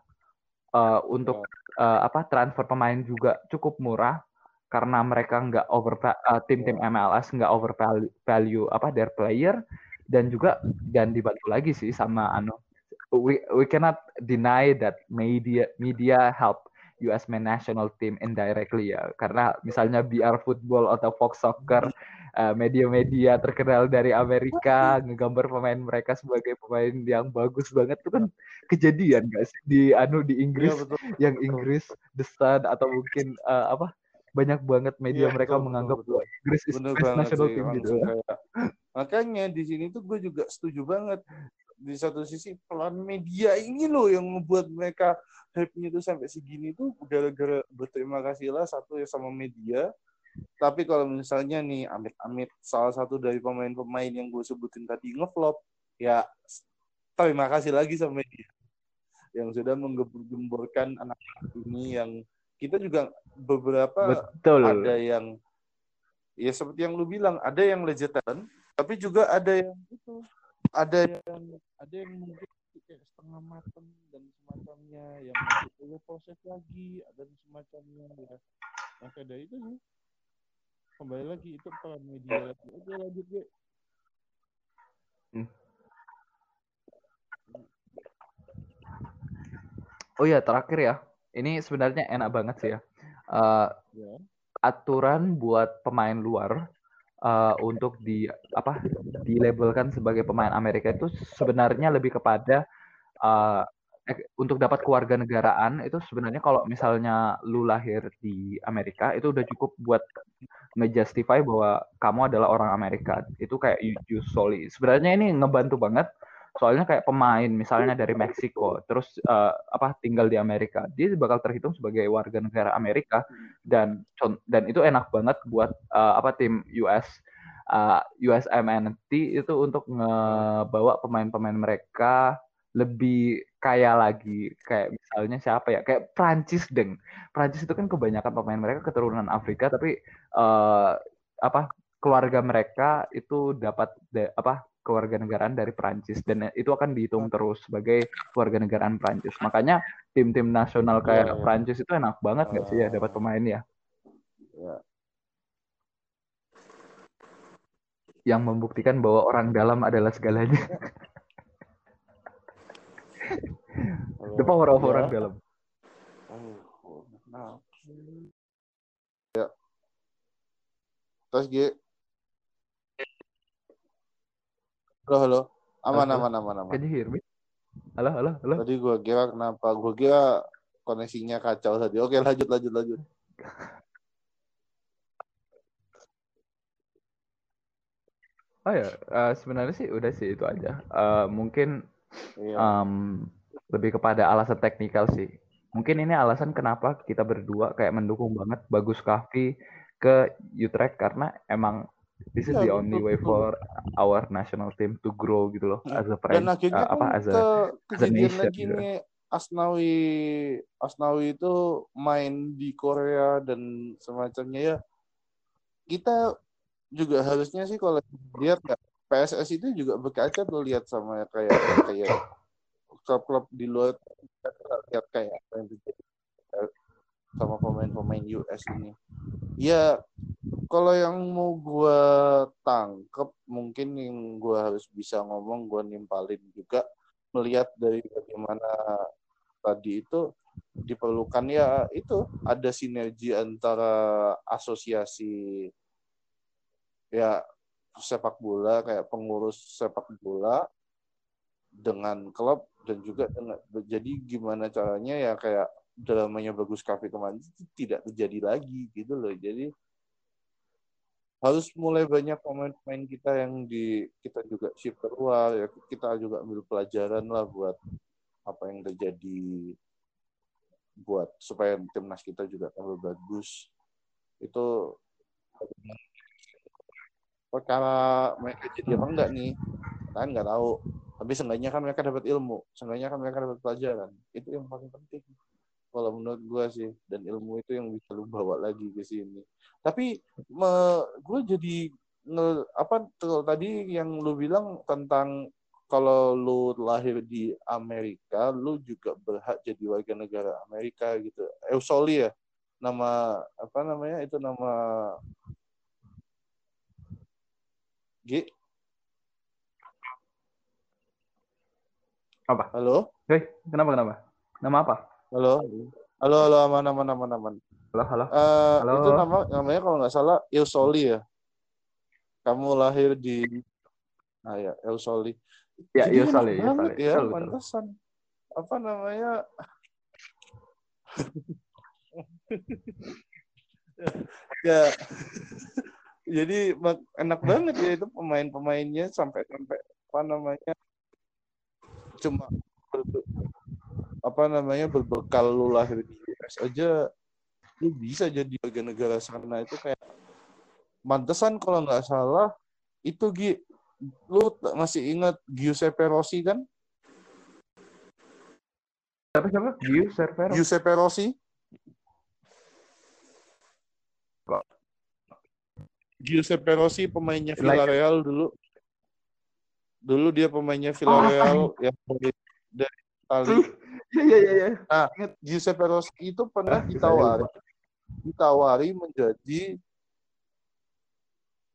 uh, untuk uh, apa transfer pemain juga cukup murah karena mereka nggak over uh, tim-tim MLS nggak over value, value apa their player dan juga dan dibantu lagi sih sama anu we we cannot deny that media media help US men national team indirectly ya. Karena misalnya BR Football atau Fox Soccer uh, media-media terkenal dari Amerika ngegambar pemain mereka sebagai pemain yang bagus banget itu kan kejadian guys di anu di Inggris? ya, betul. yang Inggris The Sun atau mungkin uh, apa banyak banget media ya, mereka betul, menganggap betul, betul. Inggris is national team gitu. Kayak, makanya di sini tuh gue juga setuju banget di satu sisi pelan media ini loh yang membuat mereka hype-nya tuh sampai segini tuh gara-gara berterima kasih lah satu ya sama media tapi kalau misalnya nih amit-amit salah satu dari pemain-pemain yang gue sebutin tadi ngeflop ya terima kasih lagi sama media yang sudah menggembur-gemburkan anak ini yang kita juga beberapa Betul. ada yang ya seperti yang lu bilang ada yang legitan tapi juga ada yang itu ada yang ada yang mungkin kayak setengah matang dan semacamnya yang masih perlu proses lagi ada semacamnya ya. Maka dari itu sih. Kembali lagi itu peran media lagi. Oke lanjut gue hmm. Oh ya terakhir ya ini sebenarnya enak banget sih ya. Uh, aturan buat pemain luar uh, untuk di apa dilabelkan sebagai pemain Amerika itu sebenarnya lebih kepada uh, untuk dapat keluarga negaraan itu sebenarnya kalau misalnya lu lahir di Amerika itu udah cukup buat ngejustify bahwa kamu adalah orang Amerika. Itu kayak you solely. Sebenarnya ini ngebantu banget soalnya kayak pemain misalnya dari Meksiko terus uh, apa tinggal di Amerika dia bakal terhitung sebagai warga negara Amerika dan dan itu enak banget buat uh, apa tim US uh, USMNT itu untuk ngebawa pemain-pemain mereka lebih kaya lagi. Kayak misalnya siapa ya? Kayak Prancis deng. Prancis itu kan kebanyakan pemain mereka keturunan Afrika tapi uh, apa keluarga mereka itu dapat de, apa kewarganegaraan dari Prancis dan itu akan dihitung terus sebagai kewarganegaraan Prancis. Makanya tim-tim nasional kayak Iya, iya. Prancis itu enak banget nggak sih ya dapat pemain ya Ya. yang membuktikan bahwa orang dalam adalah segalanya. The power of orang dalam. Oh, nah. Ya. Terus. Halo, halo. Aman, Halo. aman, aman, aman. Can you hear me? Halo, halo, halo. Tadi gua kira kenapa? Gua kira koneksinya kacau tadi. Oke, lanjut, lanjut, lanjut. Oh ya, eh, sebenarnya sih udah sih itu aja. Eh, mungkin Iya. em, lebih kepada alasan teknikal sih. Mungkin ini alasan kenapa kita berdua kayak mendukung banget Bagus Kahvi ke Utrecht karena emang this is Iya, the only betul, way for our national team to grow gitu loh as a Dan French akhirnya apa kan as a ke as a nation lagi gitu. nih Asnawi Asnawi itu main di Korea dan semacamnya ya. Kita juga harusnya sih kalau lihat nggak PSS itu juga berkaca tuh lihat sama kayak kayak klub-klub di luar lihat kayak apa yang terjadi sama pemain-pemain US ini. Ya kalau yang mau gua tangkep mungkin yang gua harus bisa ngomong gua nimpalin juga melihat dari bagaimana tadi itu diperlukan ya itu ada sinergi antara asosiasi ya sepak bola kayak pengurus sepak bola dengan klub dan juga dengan jadi gimana caranya ya kayak dramanya bagus kafe kemarin itu tidak terjadi lagi gitu loh. Jadi harus mulai banyak pemain-pemain kita yang di kita juga shift keluar ya kita juga ambil pelajaran lah buat apa yang terjadi buat supaya timnas kita juga tambah bagus. Itu perkara mereka jadi apa enggak nih? Kan nggak tahu. Tapi seenggaknya kan mereka dapat ilmu seenggaknya kan mereka dapat pelajaran. Itu yang paling penting kalau menurut gue sih dan ilmu itu yang bisa lu bawa lagi ke sini tapi gue jadi nge, apa tadi yang lu bilang tentang kalau lu lahir di Amerika lu juga berhak jadi warga negara Amerika gitu Eusoli ya nama apa namanya itu nama G Apa? halo Hei, kenapa kenapa? Nama apa? Halo halo halo aman aman aman aman Halo, halo. Eh, Halo. itu nama namanya kalau nggak salah Eusoli ya. Kamu lahir di ah ya Eusoli. Ya, Jadi enak Eusoli, banget Eusoli. ya, Betul, betul. pantesan. Apa namanya? ya. Jadi enak banget ya itu pemain-pemainnya sampai sampai apa namanya? Cuma apa namanya berbekal lu lahir di US aja lu bisa jadi warga negara sana. Itu kayak mantesan kalau nggak salah. Itu Gi lu masih ingat Giuseppe Rossi kan? Siapa siapa? Giu Servero. Giuseppe Rossi. Giuseppe Rossi pemainnya Villarreal dulu. Dulu dia pemainnya Villarreal yang dari dari Itali Iya, iya, iya, iya. Giuseppe Rossi itu pernah Ah, ditawari. ditawari menjadi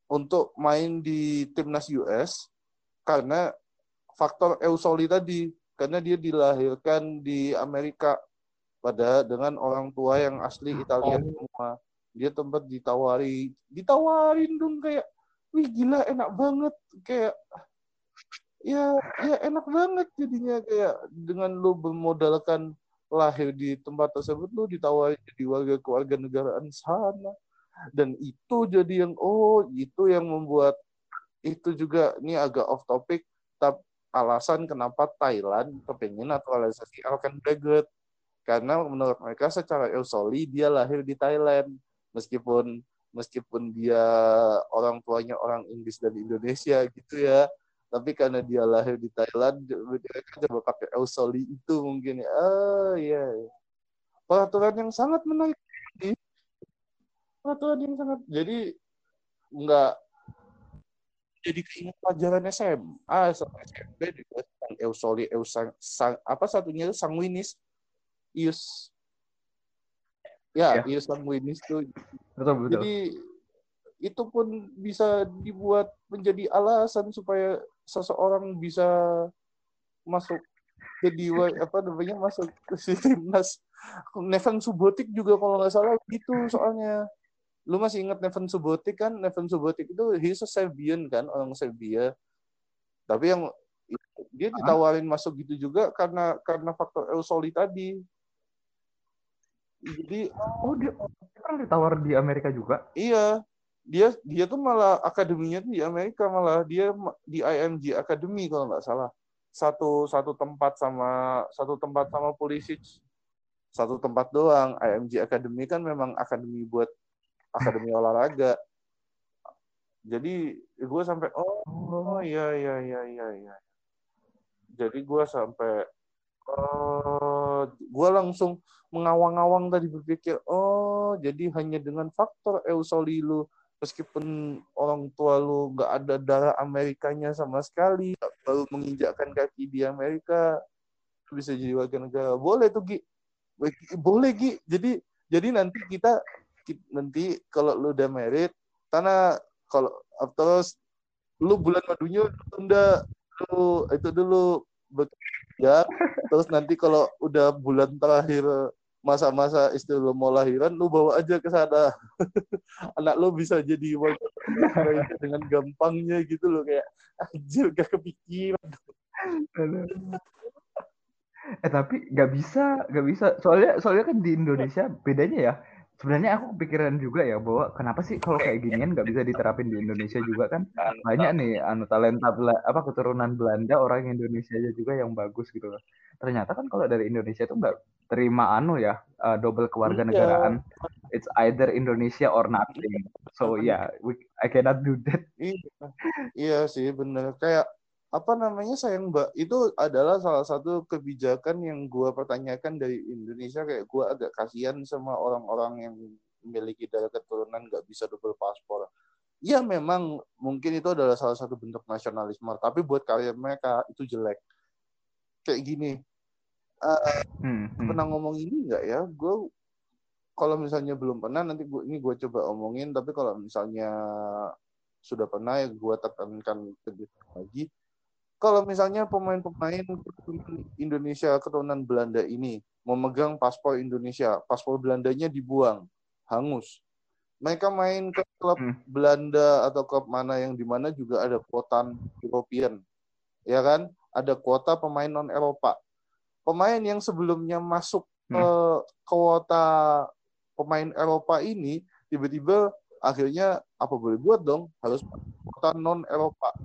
untuk main di timnas US karena faktor Eusoli tadi karena dia dilahirkan di Amerika pada dengan orang tua yang asli Italia semua. Dia tempat ditawari. Ditawarin dong kayak wih gila enak banget. Kayak ya ya enak banget jadinya kayak dengan lu bermodalkan lahir di tempat tersebut lu ditawarin jadi warga keluarga negaraan sana. Dan itu jadi yang oh itu yang membuat itu juga ini agak off topic tapi alasan kenapa Thailand kepengen naturalisasi Alkan Dagut karena menurut mereka secara Eusoli dia lahir di Thailand. Meskipun meskipun dia orang tuanya orang Inggris dan Indonesia gitu ya tapi karena dia lahir di Thailand mereka coba pakai Eusoli itu mungkin ya oh iya iya. peraturan yang sangat menarik peraturan yang sangat jadi nggak jadi keinget pelajaran SMA sama SMP juga tentang Eusoli Eusang sang, apa satunya itu sanguinis Ius ya Ya. Ius sanguinis tuh Betul betul. jadi itu pun bisa dibuat menjadi alasan supaya seseorang bisa masuk ke diwa apa namanya masuk ke timnas. Neven Subotic juga kalau nggak salah gitu soalnya. Lu masih ingat Neven Subotic kan? Neven Subotic itu he's a Serbian kan orang Serbia. Tapi yang dia ditawarin masuk gitu juga karena karena faktor Eusoli tadi. Jadi Oh dia dia kan ditawar di Amerika juga. Iya, dia dia tuh malah akademinya tuh di Amerika malah dia di IMG Academy kalau nggak salah. Satu satu tempat sama satu tempat sama Pulisic. Satu tempat doang. IMG Academy kan memang akademi buat akademi olahraga. Jadi gue sampai oh, oh iya iya iya iya iya. Jadi gue sampai oh gue langsung mengawang-awang tadi berpikir, oh jadi hanya dengan faktor Eusoli lu, meskipun orang tua lu nggak ada darah Amerikanya sama sekali, baru menginjakkan kaki di Amerika, bisa jadi warga negara. Boleh tuh Gi, boleh Gi. Jadi jadi nanti kita, ki- nanti kalau lu udah merit, karena kalau terus lu bulan madunya tunda lu itu dulu bekerja terus nanti kalau udah bulan terakhir masa-masa istri lu mau lahiran lu bawa aja ke sana anak lu bisa jadi dengan gampangnya gitu loh kayak anjir gak kepikiran Eh tapi nggak bisa, nggak bisa. Soalnya soalnya kan di Indonesia bedanya ya. Sebenarnya aku kepikiran juga ya bahwa kenapa sih kalau kayak ginian nggak bisa diterapin di Indonesia juga kan banyak nih anu talenta apa keturunan Belanda orang Indonesia juga yang bagus gitu loh. Ternyata kan kalau dari Indonesia tuh nggak terima anu ya uh, double kewarganegaraan. It's either Indonesia or nothing. So yeah, we, I cannot do that. iya. Iya sih bener. Kayak apa namanya sayang mbak itu adalah salah satu kebijakan yang gua pertanyakan dari Indonesia. Kayak gua agak kasihan sama orang-orang yang memiliki darah keturunan nggak bisa double paspor. Ya memang mungkin itu adalah salah satu bentuk nasionalisme tapi buat kalian mereka itu jelek. Kayak gini eh, Hmm, hmm. pernah ngomong ini nggak ya? Gue kalau misalnya belum pernah nanti gua, ini gue coba omongin tapi kalau misalnya sudah pernah ya gue tekankan lebih lagi. Kalau misalnya pemain-pemain Indonesia keturunan Belanda ini memegang paspor Indonesia paspor Belandanya dibuang hangus. Mereka main ke klub Hmm. Belanda atau klub mana yang di mana juga ada kuota European ya kan? Ada kuota pemain non Eropa pemain yang sebelumnya masuk ke kuota pemain Eropa ini tiba-tiba akhirnya apa boleh buat dong? Harus kuota non Eropa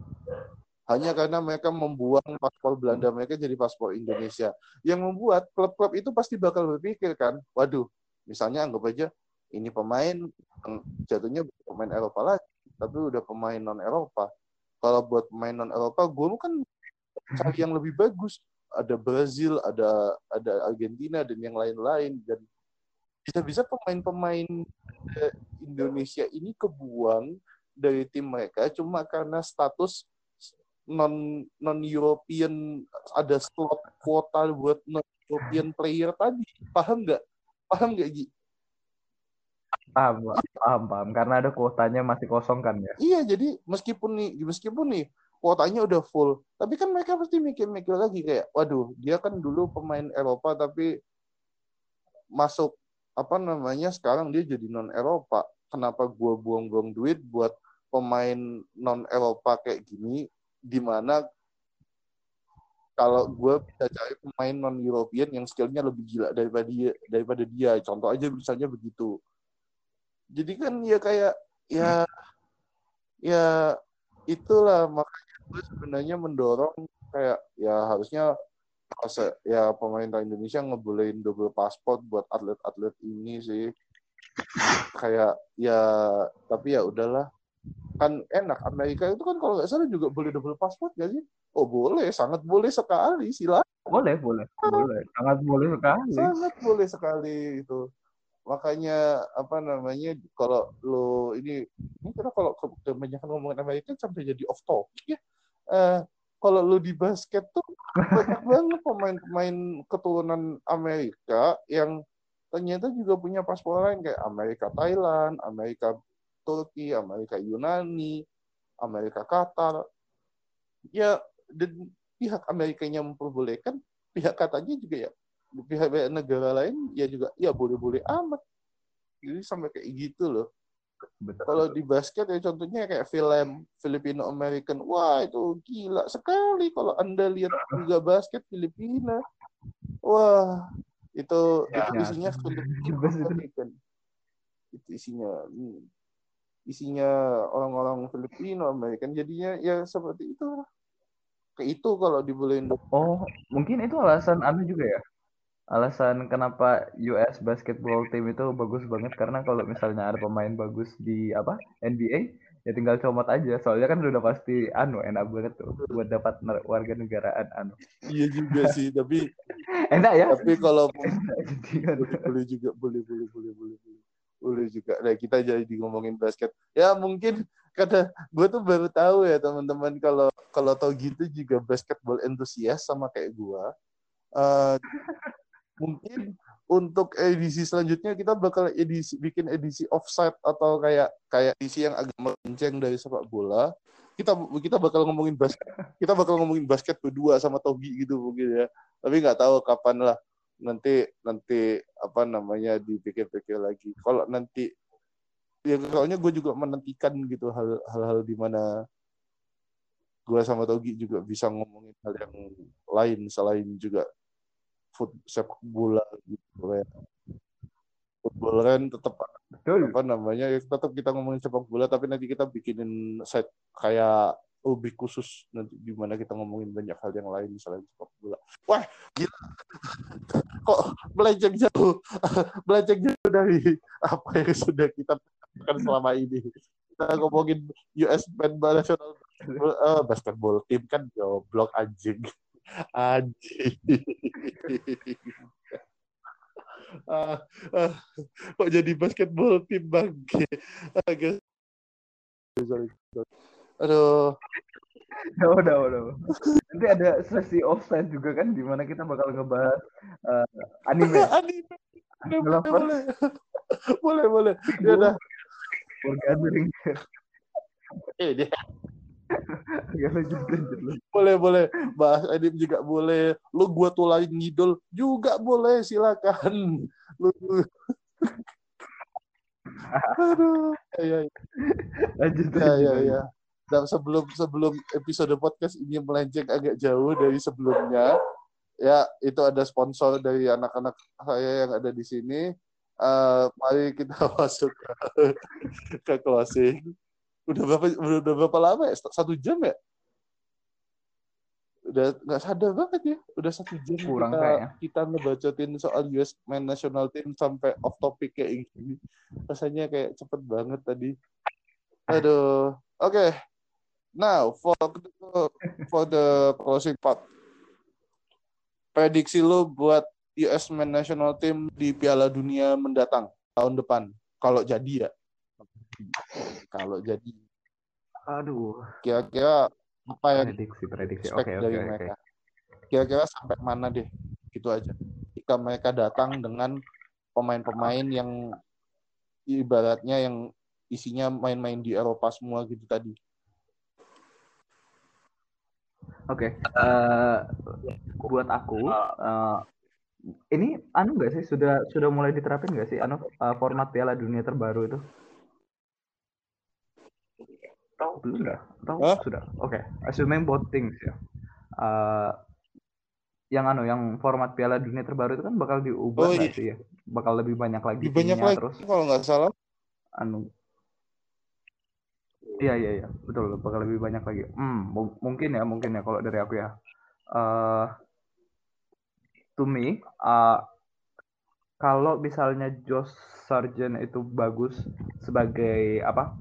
hanya karena mereka membuang paspor Belanda mereka jadi paspor Indonesia. Yang membuat klub-klub itu pasti bakal berpikir kan waduh misalnya anggap aja ini pemain jatuhnya pemain Eropa lagi tapi udah pemain non Eropa kalau buat pemain non Eropa gue kan cari yang lebih bagus ada Brazil ada ada Argentina dan yang lain-lain dan bisa-bisa pemain-pemain eh, Indonesia ini kebuang dari tim mereka cuma karena status non non European ada slot kuota buat non European player tadi paham nggak paham nggak Gi? Paham, paham, paham. Karena ada kuotanya masih kosong kan ya. Iya, jadi meskipun nih, meskipun nih kuotanya udah full, tapi kan mereka pasti mikir-mikir lagi kayak, waduh, dia kan dulu pemain Eropa tapi masuk apa namanya sekarang dia jadi non Eropa. Kenapa gua buang-buang duit buat pemain non Eropa kayak gini, di mana kalau gue bisa cari pemain non European yang skillnya lebih gila daripada dia daripada dia? Contoh aja misalnya begitu. Jadi kan ya kayak ya ya itulah makanya gue sebenarnya mendorong kayak ya harusnya ya pemerintah Indonesia ngebolehin double pasport buat atlet-atlet ini sih. Kayak ya tapi ya udahlah. Kan enak Amerika itu kan kalau nggak salah juga boleh double pasport gak sih? Oh boleh sangat boleh sekali silakan. Boleh, boleh, boleh. Sangat boleh sekali. sangat boleh sekali itu makanya apa namanya kalau lo ini kita kalau ke- kebanyakan ngomongin Amerika sampai jadi off topic ya. Eh, kalau lo di basket tuh banyak banget pemain-pemain keturunan Amerika yang ternyata juga punya paspor lain kayak Amerika Thailand, Amerika Turki, Amerika Yunani, Amerika Qatar. Ya dan pihak Amerikanya memperbolehkan, pihak katanya juga ya pihak negara lain ya juga ya boleh-boleh amat. Jadi sampai kayak gitu loh. Betul. Kalau di basket ya contohnya kayak film Filipino American, wah itu gila sekali kalau anda lihat liga basket Filipina, wah itu Ya, itu ya. isinya Filipino. American, itu isinya isinya orang-orang Filipino American, jadinya ya seperti itu. Kayak itu kalau dibolehin Oh, mungkin itu alasan anu juga ya. Alasan kenapa US basketball team itu bagus banget karena kalau misalnya ada pemain bagus di apa NBA ya tinggal comot aja. Soalnya kan udah pasti anu enak banget tuh buat dapat warga negaraan anu. Iya juga sih, tapi Enak ya? tapi kalau Jadi kan. boleh, boleh juga boleh boleh boleh boleh boleh boleh juga nah kita jadi ngomongin basket ya mungkin kata gue tuh baru tahu ya teman-teman kalau kalau tau gitu juga basketball entusias sama kayak gue Eh, mungkin untuk edisi selanjutnya kita bakal edisi bikin edisi offside atau kayak kayak edisi yang agak melenceng dari sepak bola. Kita kita bakal ngomongin basket kita bakal ngomongin basket berdua sama Togi gitu mungkin ya. Tapi nggak tahu kapan lah. Nanti nanti apa namanya dipikir-pikir lagi. Kalau nanti ya soalnya gue juga menantikan gitu hal hal di mana gue sama Togi juga bisa ngomongin hal yang lain selain juga foot sepak bola gitu kayak football kan tetap Betul. apa namanya ya tetap kita ngomongin sepak bola tapi nanti kita bikinin set kayak lebih khusus nanti di mana kita ngomongin banyak hal yang lain selain sepak bola. Wah, gila. Kok melenceng jauh, melenceng jauh dari apa yang sudah kita lakukan selama ini. Kita ngomongin US men national eh, basketball team kan goblok anjing. Anjing. Ah, ah, kok jadi basketball tim bangke agak sorry, sorry. aduh Ya udah, udah. Nanti ada sesi offside juga kan di mana kita bakal ngebahas eh, anime. anime boleh Anime boleh boleh boleh boleh ya udah gathering. eh dia Ya lanjut lanjut. lanjut. boleh boleh bahas anime juga boleh lu gua tulain ngidol juga boleh silakan lu aduh ya ya Lanjut ya lanjut, ya, ya. Dan sebelum sebelum episode podcast ini melenceng agak jauh dari sebelumnya, ya itu ada sponsor dari anak-anak saya yang ada di sini. Eh, mari kita masuk ke, ke closing. Udah berapa udah berapa lama ya? Satu jam ya? Udah nggak sadar banget ya. Udah satu jam Kurang kita kayaknya. kita ngebacotin soal US Men National Team sampai off topic kayak gini. Rasanya kayak cepet banget tadi. Aduh. Oke. Now for the, for the closing part. Prediksi lo buat US Men National Team di Piala Dunia mendatang tahun depan. Kalau jadi ya. Kalau jadi Aduh. kira-kira apa yang Prediksi prediksi. Oke oke dari oke. mereka? Kira-kira sampai mana deh? Gitu aja. Jika mereka datang dengan pemain-pemain yang ibaratnya yang isinya main-main di Eropa semua gitu tadi. Oke. eh, buat aku eh, ini anu nggak sih sudah sudah mulai diterapin nggak sih anu eh, format Piala Dunia terbaru itu? Belum nggak? Atau Hah? sudah? Oke. Assuming both things ya. Eh, yang anu yang format Piala Dunia terbaru itu kan bakal diubah Oh, iya. sih ya? Bakal lebih banyak lagi Lebih banyak lagi terus kalau nggak salah. anu Iya iya iya betul bakal lebih banyak lagi. Hmm mu- mungkin ya mungkin ya kalau dari aku ya. eh to me, eh, kalau misalnya Josh Sargent itu bagus sebagai apa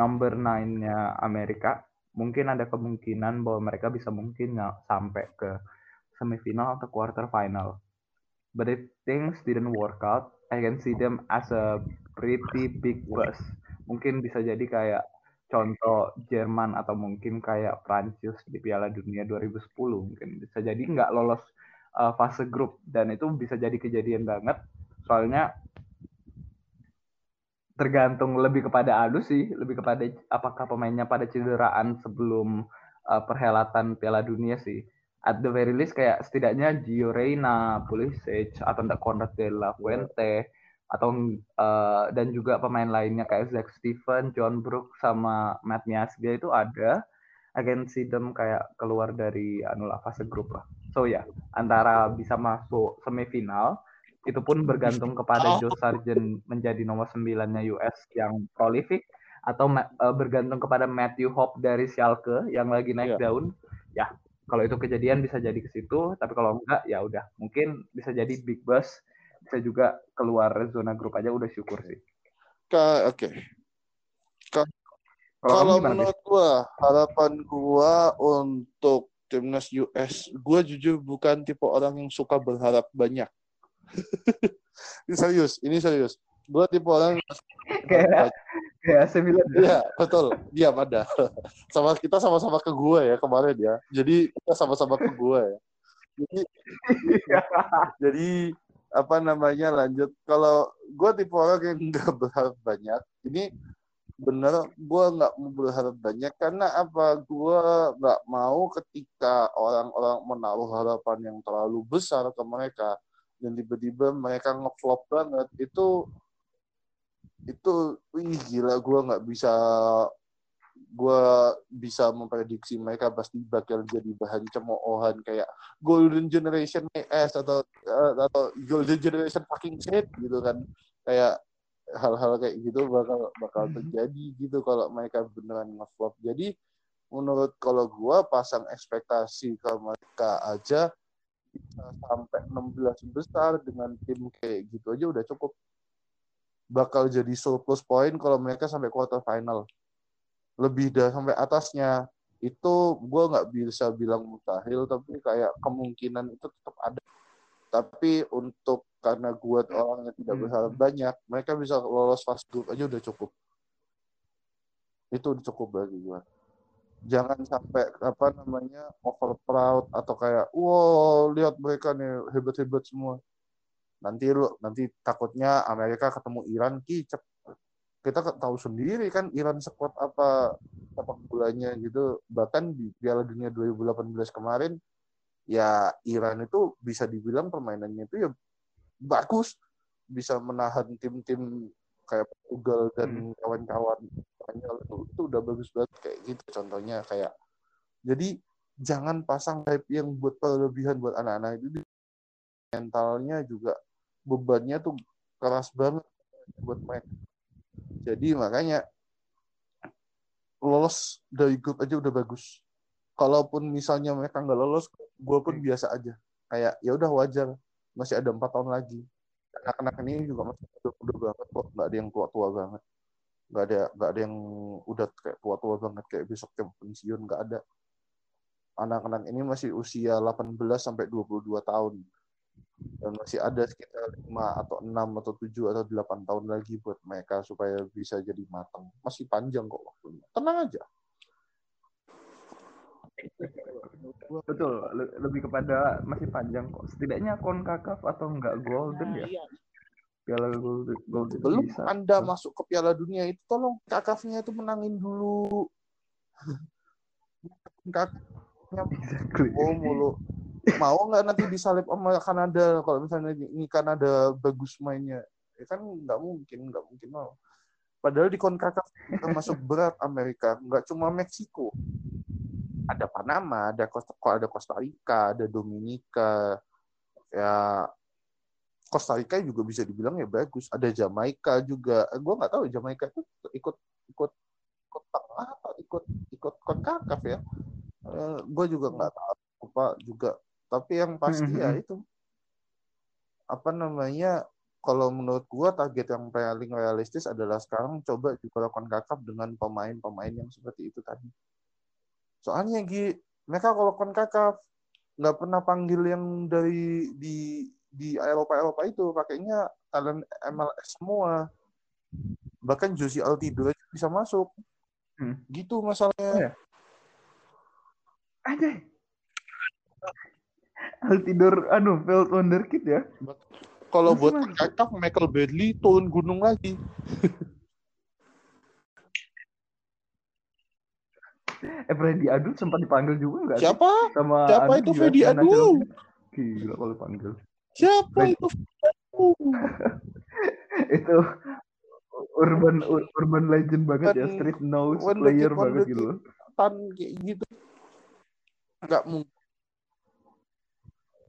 number nine-nya Amerika, mungkin ada kemungkinan bahwa mereka bisa mungkin sampai ke semifinal atau quarter final. But if things didn't work out, I can see them as a pretty big bus. Mungkin bisa jadi kayak contoh Jerman atau mungkin kayak Prancis di Piala Dunia 2010 mungkin bisa jadi nggak lolos uh, fase grup dan itu bisa jadi kejadian banget soalnya tergantung lebih kepada adu sih lebih kepada apakah pemainnya pada cederaan sebelum uh, perhelatan Piala Dunia sih at the very least kayak setidaknya Gio Reyna, Pulisic atau enggak Conrad de la Fuente atau uh, dan juga pemain lainnya kayak Zach Steven, John Brook sama Matt Miasga itu ada see them kayak keluar dari anu fase grup lah. So ya, yeah, antara bisa masuk semifinal itu pun bergantung kepada Joe Sargent menjadi nomor sembilannya US yang prolific atau uh, bergantung kepada Matthew Hope dari Schalke yang lagi naik yeah. daun. Ya, kalau itu kejadian bisa jadi ke situ, tapi kalau enggak ya udah, mungkin bisa jadi big bus, bisa juga keluar zona grup aja udah syukur sih. Oke. Okay. Kalau menurut gua, harapan gua untuk timnas US, gua jujur bukan tipe orang yang suka berharap banyak. ini serius, ini serius. Gua tipe orang kayak kayak sembilan. Iya, betul. Dia ada. sama kita sama-sama ke gua ya kemarin ya. Jadi kita sama-sama ke gua ya. Jadi jadi apa namanya lanjut kalau gue tipe orang yang nggak berharap banyak ini bener gue nggak mau berharap banyak karena apa gue nggak mau ketika orang-orang menaruh harapan yang terlalu besar ke mereka dan tiba-tiba mereka ngeflop banget itu itu wih gila gue nggak bisa gue bisa memprediksi mereka pasti bakal jadi bahan cemoohan kayak golden generation ES atau atau golden generation fucking shit gitu kan kayak hal-hal kayak gitu bakal bakal hmm. terjadi gitu kalau mereka beneran ngeflop. Jadi menurut kalau gua pasang ekspektasi ke mereka aja sampai 16 besar dengan tim kayak gitu aja udah cukup. Bakal jadi surplus poin kalau mereka sampai quarter final. Lebih dari sampai atasnya itu gue nggak bisa bilang mustahil tapi kayak kemungkinan itu tetap ada tapi untuk karena gue orang yang tidak hmm. berharap banyak, mereka bisa lolos fast group aja udah cukup. Itu udah cukup bagi gue. Jangan sampai apa namanya over proud atau kayak wow lihat mereka nih hebat-hebat semua. Nanti lu nanti takutnya Amerika ketemu Iran kicep. Kita tahu sendiri kan Iran sekuat apa sepak bolanya gitu. Bahkan di Piala Dunia 2018 kemarin ya Iran itu bisa dibilang permainannya itu ya bagus bisa menahan tim-tim kayak Portugal dan hmm. Spanyol itu, itu udah bagus banget kayak gitu contohnya kayak jadi jangan pasang hype yang buat berlebihan buat anak-anak. Itu mentalnya juga bebannya tuh keras banget buat mereka jadi makanya lolos dari grup aja udah bagus. Kalaupun misalnya mereka nggak lolos gue pun biasa aja. Kayak ya udah wajar masih ada empat tahun lagi. Anak-anak ini juga masih udah banget kok nggak ada yang tua-tua banget nggak ada nggak ada yang udah kayak tua-tua banget kayak besok jam pensiun nggak ada anak-anak ini masih usia 18 sampai 22 tahun dan masih ada sekitar 5 atau 6 atau 7 atau 8 tahun lagi buat mereka supaya bisa jadi matang. Masih panjang kok waktunya. Tenang aja. Betul, lebih kepada masih panjang kok. Setidaknya konkakaf atau enggak golden nah, ya? Iya. Piala golden Belum bisa. Anda masuk ke Piala Dunia itu tolong kakafnya itu menangin dulu. kakafnya oh mulu. Mau nggak nanti disalip sama Kanada kalau misalnya ini Kanada bagus mainnya? Ya kan nggak mungkin, nggak mungkin mau. Padahal di konkakaf masuk berat Amerika, nggak cuma Meksiko ada Panama, ada Costa, ada Costa Rica, ada Dominika, ya Costa Rica juga bisa dibilang ya bagus. Ada Jamaika juga. Eh, gue nggak tahu Jamaika itu ikut ikut ikut tengah atau ikut ikut konkakaf ya. Eh, gue juga nggak tahu apa juga. Tapi yang pasti ya mm-hmm. itu apa namanya kalau menurut gue target yang paling realistis adalah sekarang coba juga konkakaf dengan pemain-pemain yang seperti itu tadi. Soalnya Gi, mereka kalau konkakaf nggak pernah panggil yang dari di di Eropa Eropa itu pakainya talent MLS semua. Bahkan Josie Altidore aja bisa masuk. Hmm. Gitu masalahnya. Oh, ya? Aja. Altidor anu Felt Wonderkid ya. Kalau buat kakak Michael Badley turun gunung lagi. Eh Freddy Adu sempat dipanggil juga nggak? Siapa? Sama Siapa Adu itu Freddy Adu? Gila kalau panggil. Siapa itu? itu urban ur- urban legend banget ya, street Wonderkid, player banget gitu. Tan kayak gitu. Nggak mungkin.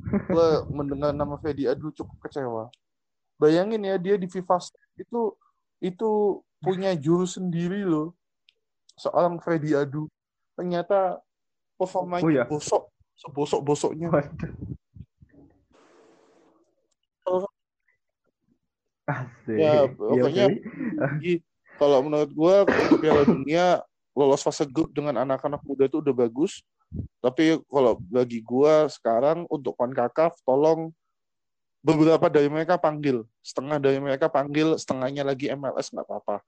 Gue mendengar nama Freddy Adu cukup kecewa. Bayangin ya dia di FIFA itu itu punya jurus sendiri loh. Seorang Freddy Adu. Ternyata performanya Oh, iya? bosok, sebosok-bosoknya. Waduh. Asik. Ya, Iya pokoknya. Jadi, kalau menurut gua Piala Dunia lolos fase grup dengan anak-anak muda itu udah bagus. Tapi kalau bagi gua sekarang untuk CONCACAF tolong beberapa dari mereka panggil, setengah dari mereka panggil, setengahnya lagi MLS nggak apa-apa.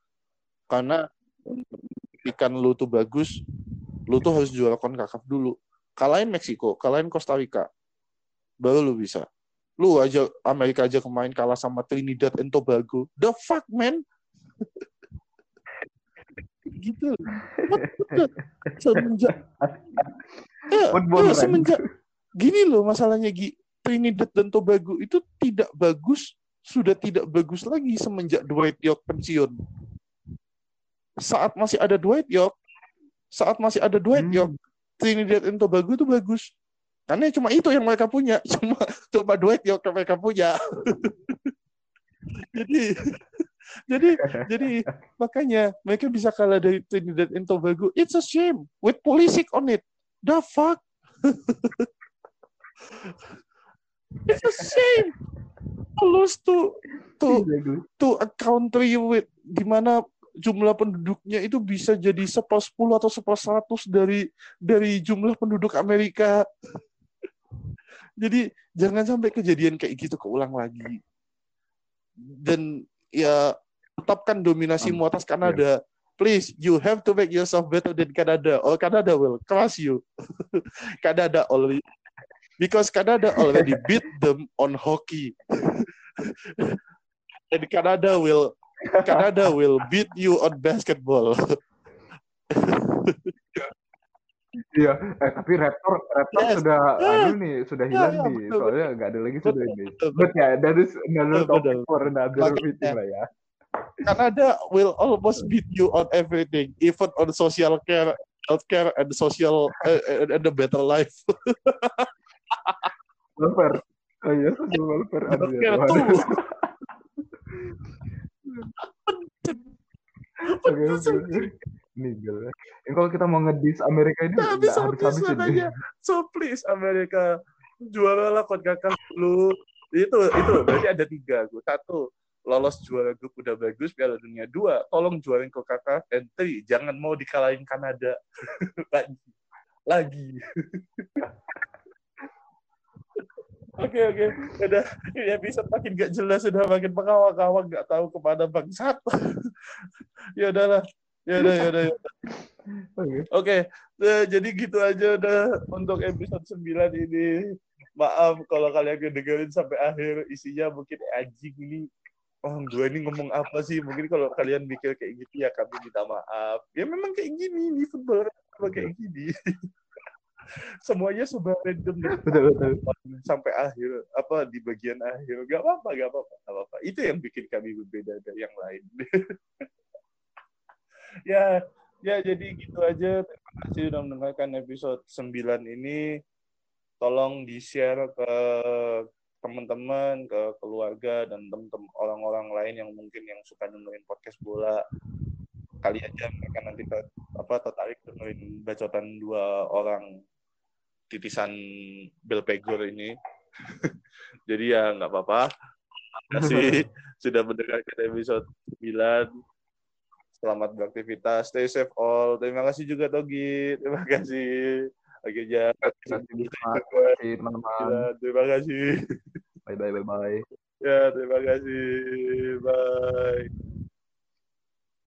Karena ikan lu tuh bagus, lu tuh harus juara CONCACAF dulu. Kalahin Meksiko, kalahin Costa Rica. Baru lu bisa. Lu aja Amerika aja kemarin kalah sama Trinidad and Tobago. The fuck man? gitu. What Semenjak ya, ya, semenjak gini loh masalahnya Gi. Trinidad dan Tobago itu tidak bagus, sudah tidak bagus lagi semenjak Dwight York pensiun. Saat masih ada Dwight York, saat masih ada Dwight Hmm. York, Trinidad and Tobago itu bagus. Karena cuma itu yang mereka punya, cuma cuma York yang mereka punya. jadi jadi jadi makanya mereka bisa kalah dari Trinidad and Tobago. It's a shame with Pulisic on it. The fuck? It's a shame. Lose to to Exactly. to a country with di mana jumlah penduduknya itu bisa jadi sepersepuluh atau seperseratus dari dari jumlah penduduk Amerika. Jadi jangan sampai kejadian kayak gitu keulang lagi. Dan ya tetapkan dominasimu atas Kanada. Please, you have to make yourself better than Canada, or Canada will crush you. Canada already because Canada already beat them on hockey. And Canada will Canada will beat you on basketball. Iya, eh tapi Raptor Raptor Yes. sudah Yeah. anu nih, sudah Ya, hilang ya, nih. betul, Soalnya nggak ada lagi sudah Betul, ini. betul, But ya, that is another Betul, topic betul. for another Makanya. meeting lah ya. Canada will almost beat you on everything, even on social care, healthcare, and social uh, and the better life. Welfare. Oh iya, social welfare. Ya Healthcare Tuhan. tuh. Oke, oke, Nih, gila. Ini kalau kita mau ngedis Amerika ini nggak habis-habis habis-habis ini. makanya. So please Amerika juara lah CONCACAF lu. Itu itu berarti ada tiga. Gue satu lolos juara grup udah bagus Piala Dunia dua tolong juarin and three jangan mau dikalahin Kanada lagi lagi Oke oke, udah ini episode makin gak jelas, sudah makin pengawang-awang nggak tahu ke mana bangsat. ya udahlah, ya udah ya udah. Oke. Oke, eh, jadi gitu aja udah untuk episode 9 ini. Maaf kalau kalian dengerin sampai akhir isinya mungkin anjing ini Oh, gue ini ngomong apa sih? Mungkin kalau kalian mikir kayak gitu ya kami minta maaf. Ya memang kayak gini football memang kayak gini. Semuanya sudah random Betul, betul. sampai akhir apa di bagian akhir. Gak apa-apa, gak apa-apa, gak apa-apa. Itu yang bikin kami berbeda dari yang lain. ya, ya jadi gitu aja. Terima kasih sudah mendengarkan episode 9 ini. Tolong di-share ke teman-teman, ke keluarga dan teman-teman orang-orang lain yang mungkin yang suka dengerin podcast bola. Kali aja mereka nanti ter, apa tertarik dengerin bacotan dua orang titisan Bill Pegor ini. Jadi ya nggak apa-apa. Terima kasih sudah mendengarkan episode 9. Selamat beraktivitas. Stay safe all. Terima kasih juga Togi. Terima kasih. Oke, ya. Terima kasih, teman-teman. Terima kasih. Bye, bye, bye, bye. Ya, terima kasih. Bye.